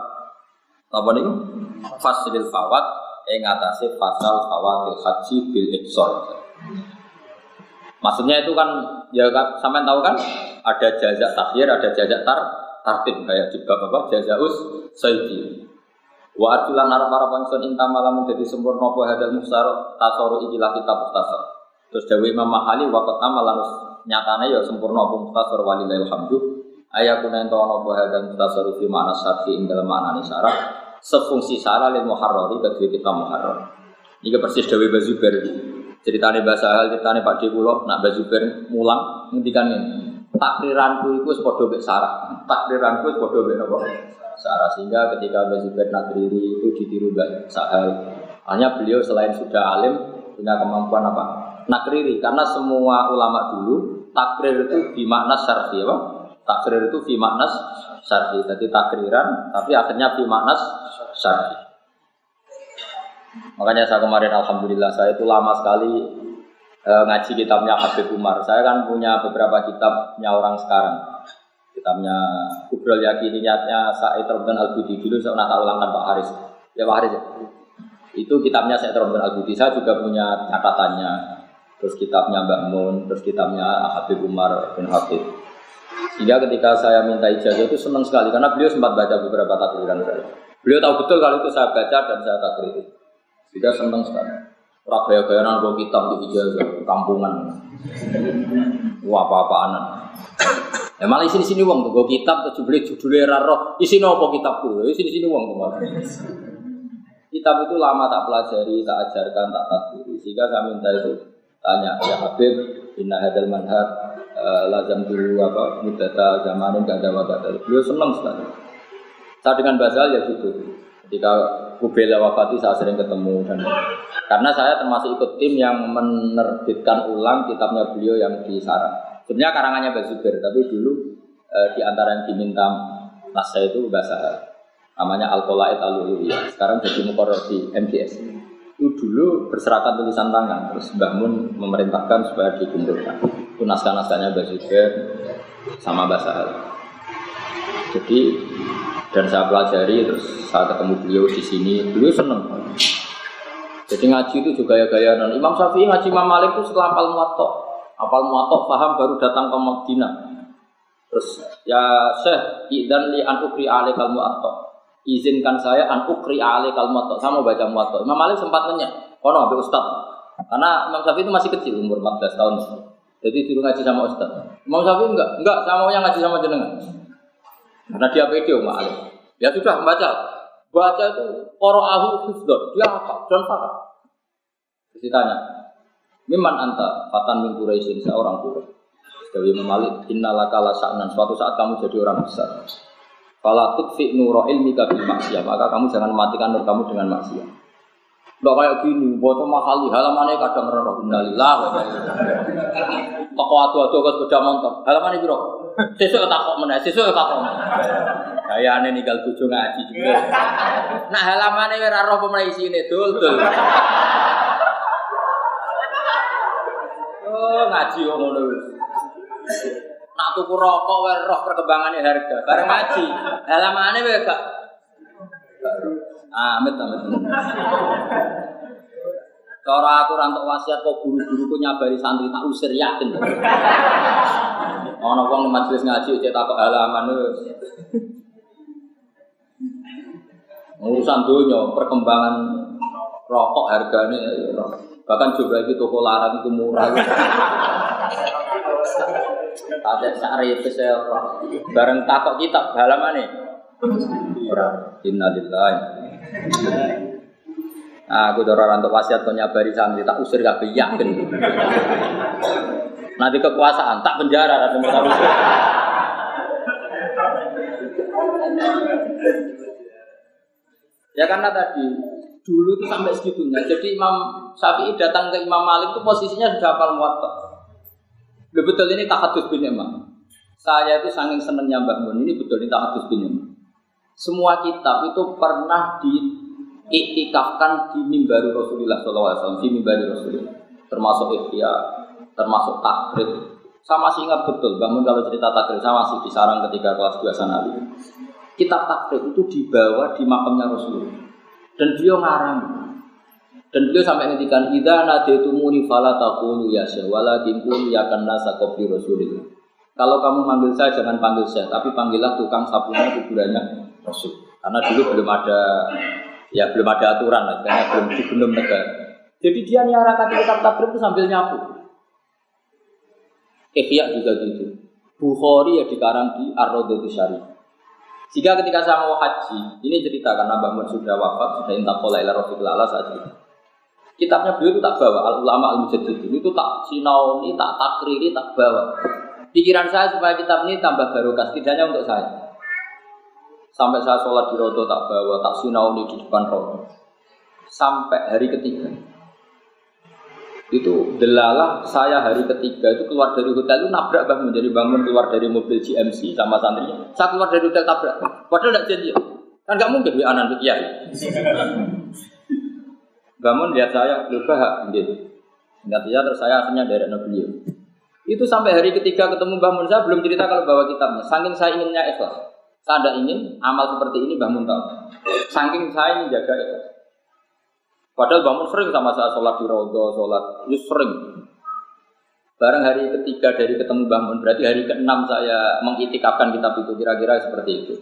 apa nih faslil fawat ing atase pasal fawatil haji bil iksor. Maksudnya itu kan ya kan sampean tahu kan ada jazak takhir, ada jazak tar tartib kayak di bab apa jazaus sayyidi. Wa arjulan arab arab ingsun inta malam jadi sempurna apa hadal musar tasoru ikilah kitab tasar. Terus Dewi Imam Mahali waktu nama lanus nyatane ya sempurna apa mustasar walillahil hamdu. Ayakuna ento ana apa hadal mustasar fi makna syar'i ing dalam makna syarat sefungsi salah lil muharrari bagi kita muharrar. Ini persis Dewi Bazuber ceritanya bahasa hal ceritanya Pak Dekulo nak Bazuber mulang ngendikan ini takriranku itu sepodo bek sarah takriranku sepodo bek apa sehingga ketika Bazuber nakriri itu ditiru Mbak Sahal hanya beliau selain sudah alim punya kemampuan apa nakriri karena semua ulama dulu takrir itu dimakna syar'i apa takrir itu fi maknas syar'i jadi takriran tapi akhirnya fi maknas syar'i. Makanya saya kemarin alhamdulillah saya itu lama sekali e, ngaji kitabnya Habib Umar. Saya kan punya beberapa kitabnya orang sekarang. Kitabnya Kubrol Yakini niatnya Said Robin Al Budi dulu saya pernah ulangkan Pak Haris. Ya Pak Haris ya. Itu kitabnya Said Robin Al Budi. Saya juga punya catatannya. Terus kitabnya Mbak Mun, terus kitabnya Habib Umar bin Habib. Sehingga ketika saya minta ijazah itu senang sekali karena beliau sempat baca beberapa takliran saya. Beliau tahu betul kalau itu saya baca dan saya tak kritik. Sehingga senang sekali. Ora gaya nang kitab di ijazah kampungan. Wah apa-apaan. Ya malah sini sini uang tuh, kitab tuh beli judulnya raro, isi nopo kitabku, isi sini sini uang tuh Kitab itu lama tak pelajari, tak ajarkan, tak tadbiri. Sehingga saya minta itu tanya, ya Habib, inna hadal manhaj, uh, lazam dulu apa, mudata zamanin gak ada wadah. Beliau senang sekali. Saya dengan Basal ya gitu. Ketika Kubela wafati saya sering ketemu dan karena saya termasuk ikut tim yang menerbitkan ulang kitabnya beliau yang di Sarang. Sebenarnya karangannya Basubir, tapi dulu e, di antara yang diminta naskah itu bahasa namanya Al-Qolaid al Sekarang jadi mukoror di MGS. itu dulu berserakat tulisan tangan terus Mbah Mun memerintahkan supaya dikumpulkan. Itu naskah-naskahnya Mbah Zubair sama Mbah Sahal jadi dan saya pelajari terus saya ketemu beliau di sini. Beliau seneng. Jadi ngaji itu juga ya gaya non Imam Syafi'i ngaji Imam Malik itu setelah apal muatok apal muatok paham baru datang ke Madinah terus ya Syekh idan li an ukri ale kal muatok izinkan saya an ukri kal muatok sama baca muatok Imam Malik sempat nanya oh no Ustad karena Imam Syafi'i itu masih kecil umur 14 tahun jadi dulu ngaji sama Ustad Imam Syafi'i enggak enggak sama yang ngaji sama jenengan karena dia pede Umar Ali. Ya sudah baca. Baca itu ahu hufdon. Dia apa? Dan. Terus ditanya, Miman anta fatan min Quraisyin seorang Quraisy. Dari memalik innalaka la sa'nan suatu saat kamu jadi orang besar. Fala tutfi nuro ilmika bil maksiyah, maka kamu jangan matikan nur kamu dengan maksiat. Tidak kayak gini, buat mahali halamannya kadang rendah innalillah. Toko adu-adu ke sepeda motor, halamannya biro. Sesuk tak kok meneh, sesuk tak kok. Gayane ninggal bojo ngaji juga. Nah halamane ora roh pemene isine dul dul. Oh ngaji kok ngono Nak tuku rokok wae roh perkembangannya harga. Bareng ngaji, halamane wae gak Amit amit. Cara aku rantuk wasiat kok guru-guruku nyabari santri tak usir yakin. Ono wong majelis ngaji cek takok halaman urusan dunia perkembangan rokok harganya bahkan juga itu toko larang itu murah. Ada sari saya bareng takok kitab halaman nih Innalillahi. Nah, aku dora rantuk wasiat kau nyabari santri tak usir gak yakin. Nanti kekuasaan tak penjara dan Ya karena tadi dulu itu sampai segitunya. Jadi Imam Syafi'i datang ke Imam Malik itu posisinya sudah hafal muwatta. Betul ini tahadus bin Imam. Saya itu saking senengnya Mbak Mun ini betul ini tahadus bin Imam. Semua kitab itu pernah di iktikafkan di mimbar Rasulullah SAW, di mimbar Rasulullah. Termasuk ikhya, termasuk takrib. Saya masih ingat betul, bangun kalau cerita takrib, saya masih di ketika kelas 2 sanawi. Kitab takrib itu dibawa di makamnya Rasulullah. Dan beliau ngarang. Dan beliau sampai ngedikan, Ida nadaitumuni fala taqulu ya syekh, qul ya nasa qabli Rasulullah. Kalau kamu manggil saya jangan panggil saya, tapi panggillah tukang sapunya kuburannya Rasul. Karena dulu belum ada Ya belum ada aturan lah, karena belum belum negara. Jadi dia nyarakan kitab takrib itu sambil nyapu. Ihya juga gitu. Bukhari ya dikarang di Ar-Raudhatus Syarif. Jika ketika saya mau haji, ini cerita karena Mbak Mun sudah wafat, sudah intakola ila rofiq lala saat itu. Kitabnya beliau itu tak bawa, al ulama al mujaddid itu tak sinauni, tak takriri, tak bawa. Pikiran saya supaya kitab ini tambah barokah, setidaknya untuk saya. Sampai saya sholat di roto tak bawa, tak sinauni di depan roto. Sampai hari ketiga. Itu delalah saya hari ketiga itu keluar dari hotel itu nabrak bangun. Jadi bangun keluar dari mobil GMC sama santri. Saya keluar dari hotel tabrak. Padahal tidak janji. Kan nggak mungkin di anak kiai. Bangun lihat saya, lupa gitu. Ingat ya terus saya akhirnya dari beliau. Itu sampai hari ketiga ketemu bangun saya belum cerita kalau bawa kitabnya. Saking saya inginnya ikhlas. Saya tidak ingin amal seperti ini bangun tahu. Saking saya ini jaga itu. Padahal bangun sering sama saya sholat di rodo, sholat itu sering. Bareng hari ketiga dari ketemu bangun, berarti hari keenam saya mengitikafkan kitab itu kira-kira seperti itu.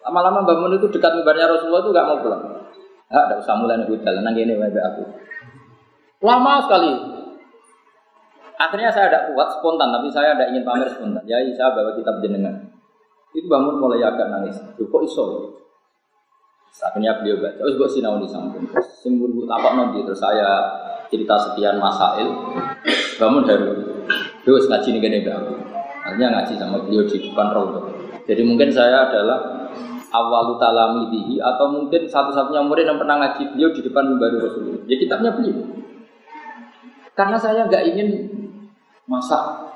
Lama-lama bangun itu dekat mimbarnya Rasulullah itu gak mau pulang. Ah, tidak usah mulai nih hotel, nang ini aku. Lama sekali. Akhirnya saya tidak kuat spontan, tapi saya tidak ingin pamer spontan. Ya, saya bawa kitab jenengan. Itu bangun mulai agak nangis. Kok iso? Akhirnya beliau baca, terus buat sinau di samping. Sing buru tapak nanti terus saya cerita sekian masail. Bangun dari terus ngaji nih gini aku. Akhirnya ngaji sama beliau di depan rodo. Jadi mungkin saya adalah awal talamidihi atau mungkin satu-satunya murid yang pernah ngaji beliau di depan membaru Rasulullah. Ya kitabnya beliau. Karena saya nggak ingin masak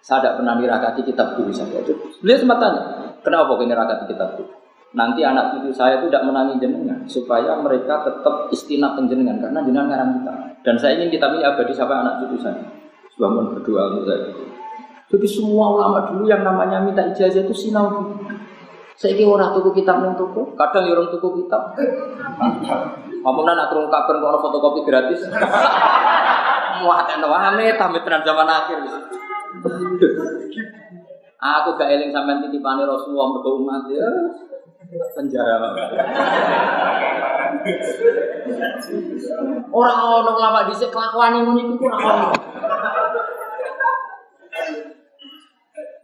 saya tidak pernah nirakati kitab guru saya. Beliau sempat tanya, kenapa kau nirakati kitab guru? Nanti anak cucu saya itu tidak menangi jenengan supaya mereka tetap istinat jenengan karena jenengan ngarang kita dan saya ingin kita ini abadi sampai anak cucu saya bangun berdoa untuk saya jadi semua ulama dulu yang namanya minta ijazah itu sinau saya kira orang tuku kitab nang tuku kadang ya orang tuku kitab Ngomong nak turun kabar kalau fotokopi gratis. Wah, kan wame tamit zaman akhir. Aku gak eling sampean titipane Rasulullah mergo umat ya. Penjara. Orang ono lama dhisik kelakuan ngono iku ora ono.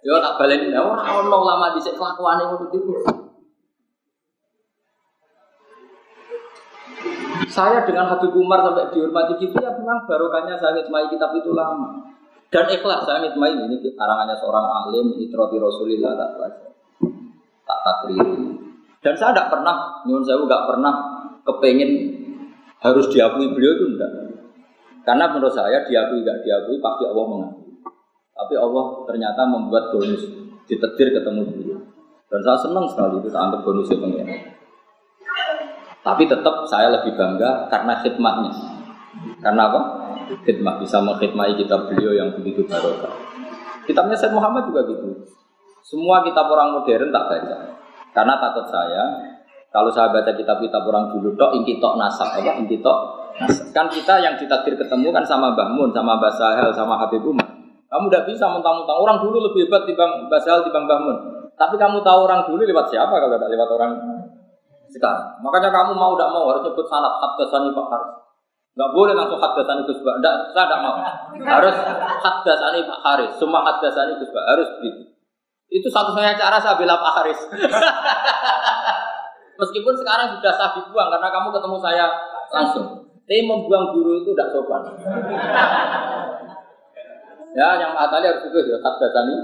Yo tak baleni ora ono lama dhisik kelakuan ngono iku. Saya dengan Habib Umar sampai dihormati gitu ya memang barokahnya saya ngitmai kitab itu lama. Dan ikhlas saya ngitmai ini karangannya seorang alim, itroti Rasulillah tak baca. Tak takriri. Dan saya tidak pernah, nyun saya nggak pernah kepengen harus diakui beliau itu enggak. Karena menurut saya diakui nggak diakui pasti Allah mengakui. Tapi Allah ternyata membuat bonus ditetir ketemu beliau. Dan saya senang sekali itu tak anggap bonusnya pengen. Tapi tetap saya lebih bangga karena khidmatnya. Karena apa? Khidmat bisa mengkhidmati kitab beliau yang begitu barokah. Kitabnya Said Muhammad juga gitu. Semua kitab orang modern tak baca. Karena takut saya kalau saya baca kitab-kitab orang dulu tok inti tok nasab apa inti tok nasab. Kan kita yang ditakdir ketemu kan sama Mbah Mun, sama Mbah Sahel, sama Habib Umar. Kamu tidak bisa mentang-mentang orang dulu lebih hebat dibanding Mbah Sahel dibanding Mbah Mun. Tapi kamu tahu orang dulu lewat siapa kalau tidak lewat orang sekarang. Makanya kamu mau tidak mau harus nyebut sanat hadasani Pak Haris. Enggak boleh langsung hadasani Gus Pak. Enggak, saya tidak mau. Harus hadasani Pak Haris. Semua hadasani Gus Pak harus begitu. Itu satu-satunya cara saya bela Pak Haris. Meskipun sekarang sudah saya dibuang karena kamu ketemu saya langsung. Tapi membuang guru itu tidak sopan. ya, yang matanya harus itu ya hadasani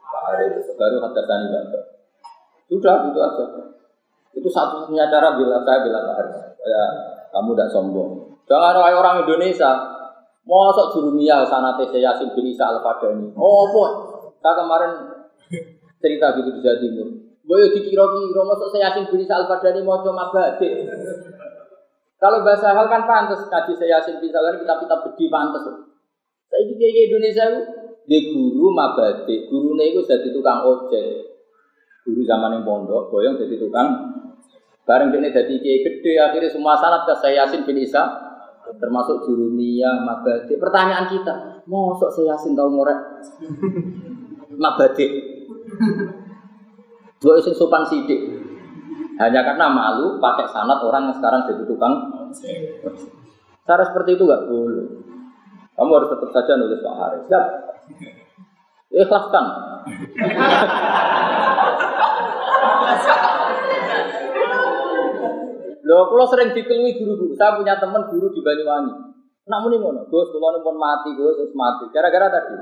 Pak Haris. Baru hadasani Pak Sudah, gitu aja. Itu satu-satunya cara bila saya bilang harus ya kamu tidak sombong. Jangan kayak orang Indonesia. Mosok jurumiyah sana TC Yasin bin Isa al Fadani. Oh boy, saya kemarin cerita gitu di Jawa Timur. Boyo dikira-kira mosok saya Yasin bin Isa al Fadani mau cuma badik. Kalau bahasa hal kan pantas kaji saya Yasin bin Isa kita kita bedi pantas. Saya ini kayak Indonesia itu dia guru mabade, gurunya itu jadi tukang ojek. Guru zaman yang pondok, boyong jadi tukang Bareng ini jadi kiai gede, akhirnya semua sanat ke saya Yasin bin Isa, termasuk jurumiyah, mabadi. Pertanyaan kita, mosok saya Yasin tahu ngorek mabadi? Dua isu sopan sidik. Hanya karena malu pakai sanat orang yang sekarang jadi tukang. Cara seperti itu nggak boleh. Kamu harus tetap saja nulis Pak Haris. Siap. Ikhlaskan. Loh, kalau sering dikelui guru-guru. Saya punya teman guru di Banyuwangi. Nak muni ngono, Gus, kalau pun mati, Gus, terus mati. Gara-gara tadi.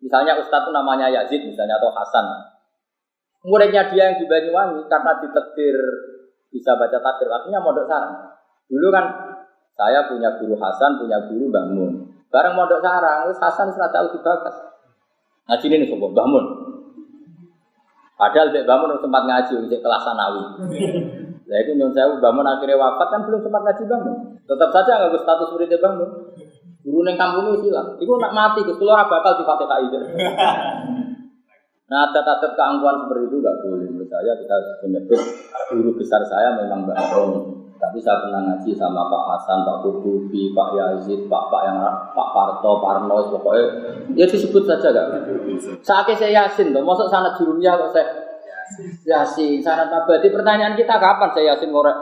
Misalnya Ustadz itu namanya Yazid, misalnya atau Hasan. Muridnya dia yang di Banyuwangi karena ditetir bisa baca takdir, artinya mondok sarang. Dulu kan saya punya guru Hasan, punya guru Bangun. Bareng mondok sarang, terus Hasan sudah tahu dibakas. Ngaji ini sobat Bangun. Padahal Mbak Bangun sempat ngaji untuk kelas sanawi. Nah itu nyun saya bangun akhirnya wafat kan belum sempat ngaji bangun. Tetap saja nggak status muridnya bangun. Guru neng kampung itu hilang. Itu nak mati, ke keluar bakal di Fatihah itu. Nah, adat-adat keangkuhan seperti itu nggak boleh. Menurut saya kita menyebut guru besar saya memang Mbak Roni. Tapi saya pernah ngaji sama Pak Hasan, Pak Kutubi, Pak Yazid, Pak Pak yang Pak Parto, Parno, pokoknya ya disebut saja gak. Saatnya saya Yasin, tuh, masuk sana jurumnya kok saya Yasin, sanat mabadi. Pertanyaan kita kapan saya Yasin ngorek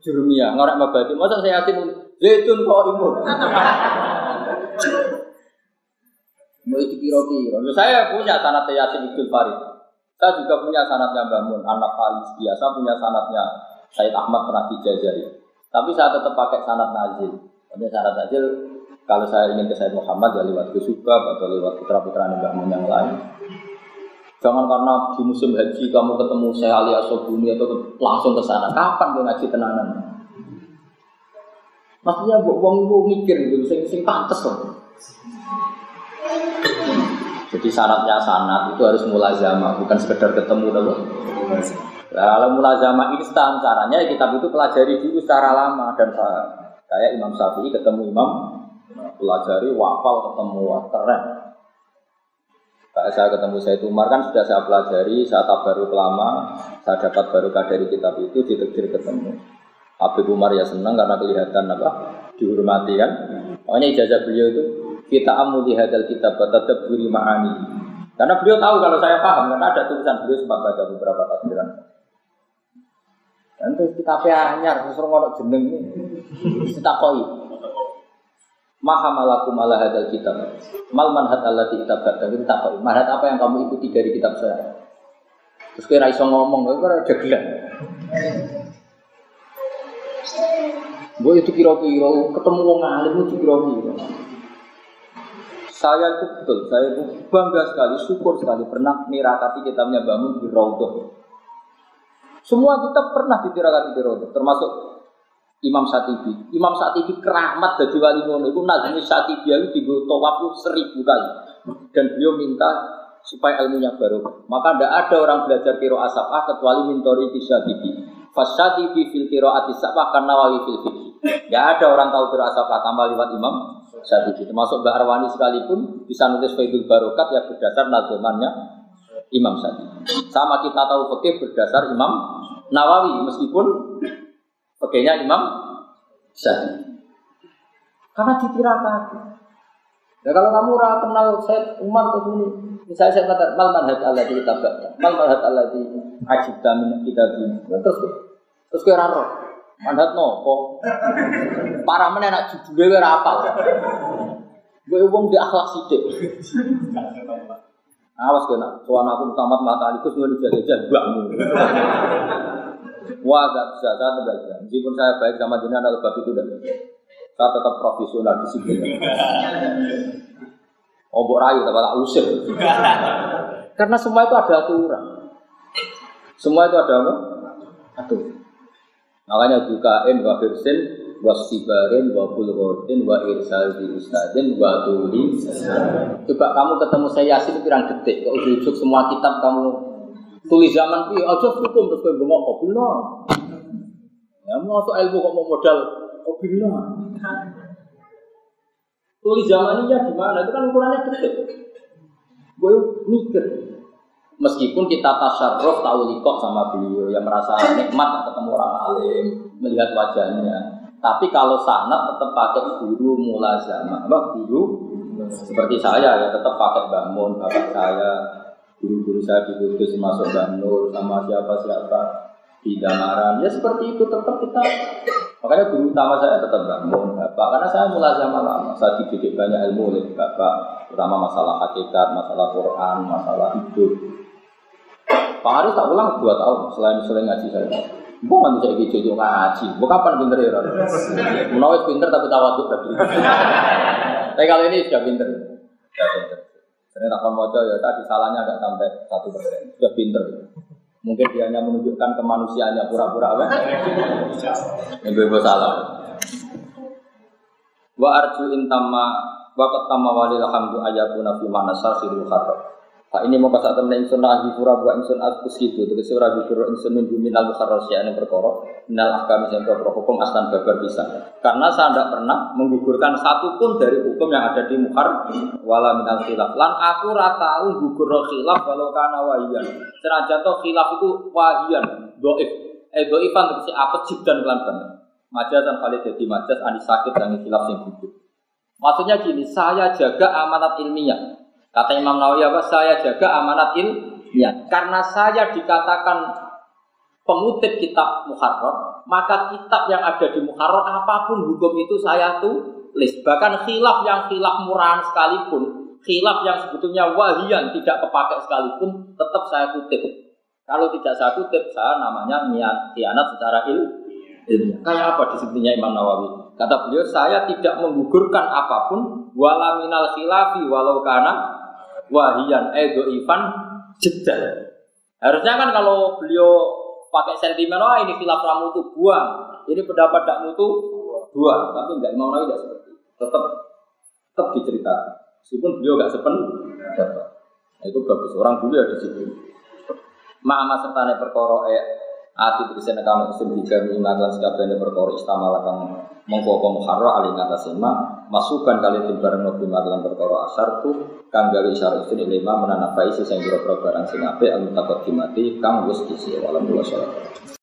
jurumia, ngorek mabadi. Masa saya Yasin zaitun kok imun. Mau dikira-kira. Saya punya sanat Yasin Ibnu Farid. Saya juga punya sanatnya Bangun, anak Falis biasa punya sanatnya Said Ahmad pernah dijajari. Tapi saya tetap pakai sanat Nazil. Maksudnya sanat Nazil kalau saya ingin ke Said Muhammad ya lewat Kusubab atau lewat putra-putra Muhammad yang lain. Jangan karena di musim haji kamu ketemu saya Ali Asobuni atau langsung ke sana. Kapan dia ngaji tenanan? Maksudnya buat uang mikir gitu, sing sing pantes loh. Jadi sanatnya sanat itu harus mulai zaman, bukan sekedar ketemu dulu. Kalau mulazama instan caranya ya kitab itu pelajari dulu secara lama dan kayak Imam Syafi'i ketemu Imam pelajari wafal ketemu keren. Saya ketemu saya Umar kan sudah saya pelajari, saya baru lama, saya dapat baru dari kitab itu ditekdir ketemu. Habib Umar ya senang karena kelihatan apa dihormati kan. Makanya ijazah beliau itu kita amu di hadal kitab tetap beri ma'ani. Karena beliau tahu kalau saya paham karena ada tulisan beliau sempat baca beberapa tafsiran. Dan terus kita anyar, terus ngono jeneng kita koi. Maha malaku malah hadal kitab. Mal manhat Allah di kitab dan kita koi. Manhat apa yang kamu ikuti dari kitab saya? Terus kira iso ngomong, kira ada gelan. Gue itu kira-kira ketemu wong alim itu kira-kira. Saya itu betul, saya itu bangga sekali, syukur sekali pernah mirakati kitabnya bangun di Raudhah. Semua kita pernah ditirakati di Raudhah, termasuk Imam Satibi. Imam Satibi keramat dari wali ngono itu Nazmi Satibi itu di tawaf seribu kali. Dan beliau minta supaya ilmunya baru. Maka tidak ada orang belajar kiro asapah kecuali mintori bisa Satibi. Fasatibi fil kiro atisapah karena wali fil fikih. Tidak ada orang tahu kiro asapah tambah lewat Imam saat itu termasuk Mbak Arwani sekalipun bisa nulis Faidul Barokat ya berdasar nazamannya Imam Syafi'i. Sama kita tahu fikih berdasar Imam Nawawi meskipun fikihnya Imam Syafi'i. Karena ditirakan. Ya kalau kamu ora kenal saya Umar ke sini, misalnya saya kata mal manhaj Allah di kitab mal manhaj Allah di ajib min kitab ini, terus terus kira roh. Mandat nopo. Para mana nak judulnya ora apal. Gue wong di akhlak sithik. Awas kena, soal aku tamat mata alikus mau dijajah mbakmu. Wah, gak bisa, saya tidak bisa. Meskipun saya baik sama jenengan atau bab itu dan saya tetap profesional di sini. Obok rayu, tak usir. Karena semua itu ada aturan. Semua itu ada apa? Aturan. Makanya bukain wa firsin wa sibarin wa bulghotin wa irsal di ustadin wa tuli. Coba kamu ketemu saya Yasin pirang detik, kok ujuk semua kitab kamu tulis zaman ini aja hukum terus kowe bengok kok benar. Ya mau ilmu kok mau modal kok benar. Tulis zaman ini ya gimana? Itu kan ukurannya detik. Gue mikir, Meskipun kita tasarruf tahu likok sama beliau yang merasa nikmat ketemu orang alim, melihat wajahnya. Tapi kalau sanat tetap pakai guru mulazama, apa guru seperti saya ya tetap pakai bangun bapak saya, guru-guru saya di masuk Banur sama siapa-siapa di Damaran. Ya seperti itu tetap kita Makanya guru utama saya tetap bangun bapak karena saya mulazama lama. Saya dididik banyak ilmu oleh bapak, terutama masalah hakikat, masalah Quran, masalah hidup. Pak Haris tak ulang dua tahun selain selain ngaji saya. Gue nggak bisa gitu jadi ngaji. Gue kapan pinter ya? Menawis pinter tapi tawaduk tadi. Tapi kalau ini sudah pinter. Sudah pinter. Saya tak mau ya tadi salahnya agak sampai satu persen. Sudah pinter. Mungkin dia hanya menunjukkan kemanusiaannya pura-pura apa? Yang gue salah. Wa arju intama wa ketama walil hamdu ayatuna fi mana sarfil kharab. Pak ini mau kasat temen insun nahi pura buat insun askus itu terus ora gugur insun min minal mukharras ya yang perkara minal ahkam yang perkara hukum aslan babar bisa. Karena saya tidak pernah menggugurkan satu pun dari hukum yang ada di mukhar. Wala minal khilaf. Lan aku rata tahu gugur khilaf walau karena wahian senajan toh khilaf itu wahian doif. Eh doifan terus apa dan kelan banget. Majas dan kali jadi majas ani sakit dan khilaf yang gugur. Maksudnya gini saya jaga amanat ilmiah Kata Imam Nawawi apa? Saya jaga amanat ilmiah. Karena saya dikatakan pengutip kitab Muharrar, maka kitab yang ada di Muharrar apa pun hukum itu saya tulis. Bahkan khilaf yang khilaf murahan sekalipun, khilaf yang sebetulnya wahian tidak kepakai sekalipun, tetap saya kutip. Kalau tidak saya kutip, saya namanya niat khianat secara ilmiah. Kayak apa disebutnya Imam Nawawi? Kata beliau, saya tidak menggugurkan apa pun, wala minal khilafi walau karena wahian edo ivan jeda. Harusnya kan kalau beliau pakai sentimen, oh ini khilaf ramu itu buang, ini pendapat tidak mutu buang, tapi enggak Imam Nawawi tidak seperti. Tetap tetap diceritakan. Meskipun beliau enggak sepen, nah, itu bagus. Orang dulu ya di situ. Ma'ama sertane perkara e ati tegese nekano isim digami imalan sekabehane perkara istamal kang mongko apa muharra ma masukan kali timbareng nabi malan perkara asar tu kang gawe isyarat itu lima menanapai sing pira barang sing apik al kang wis isi walam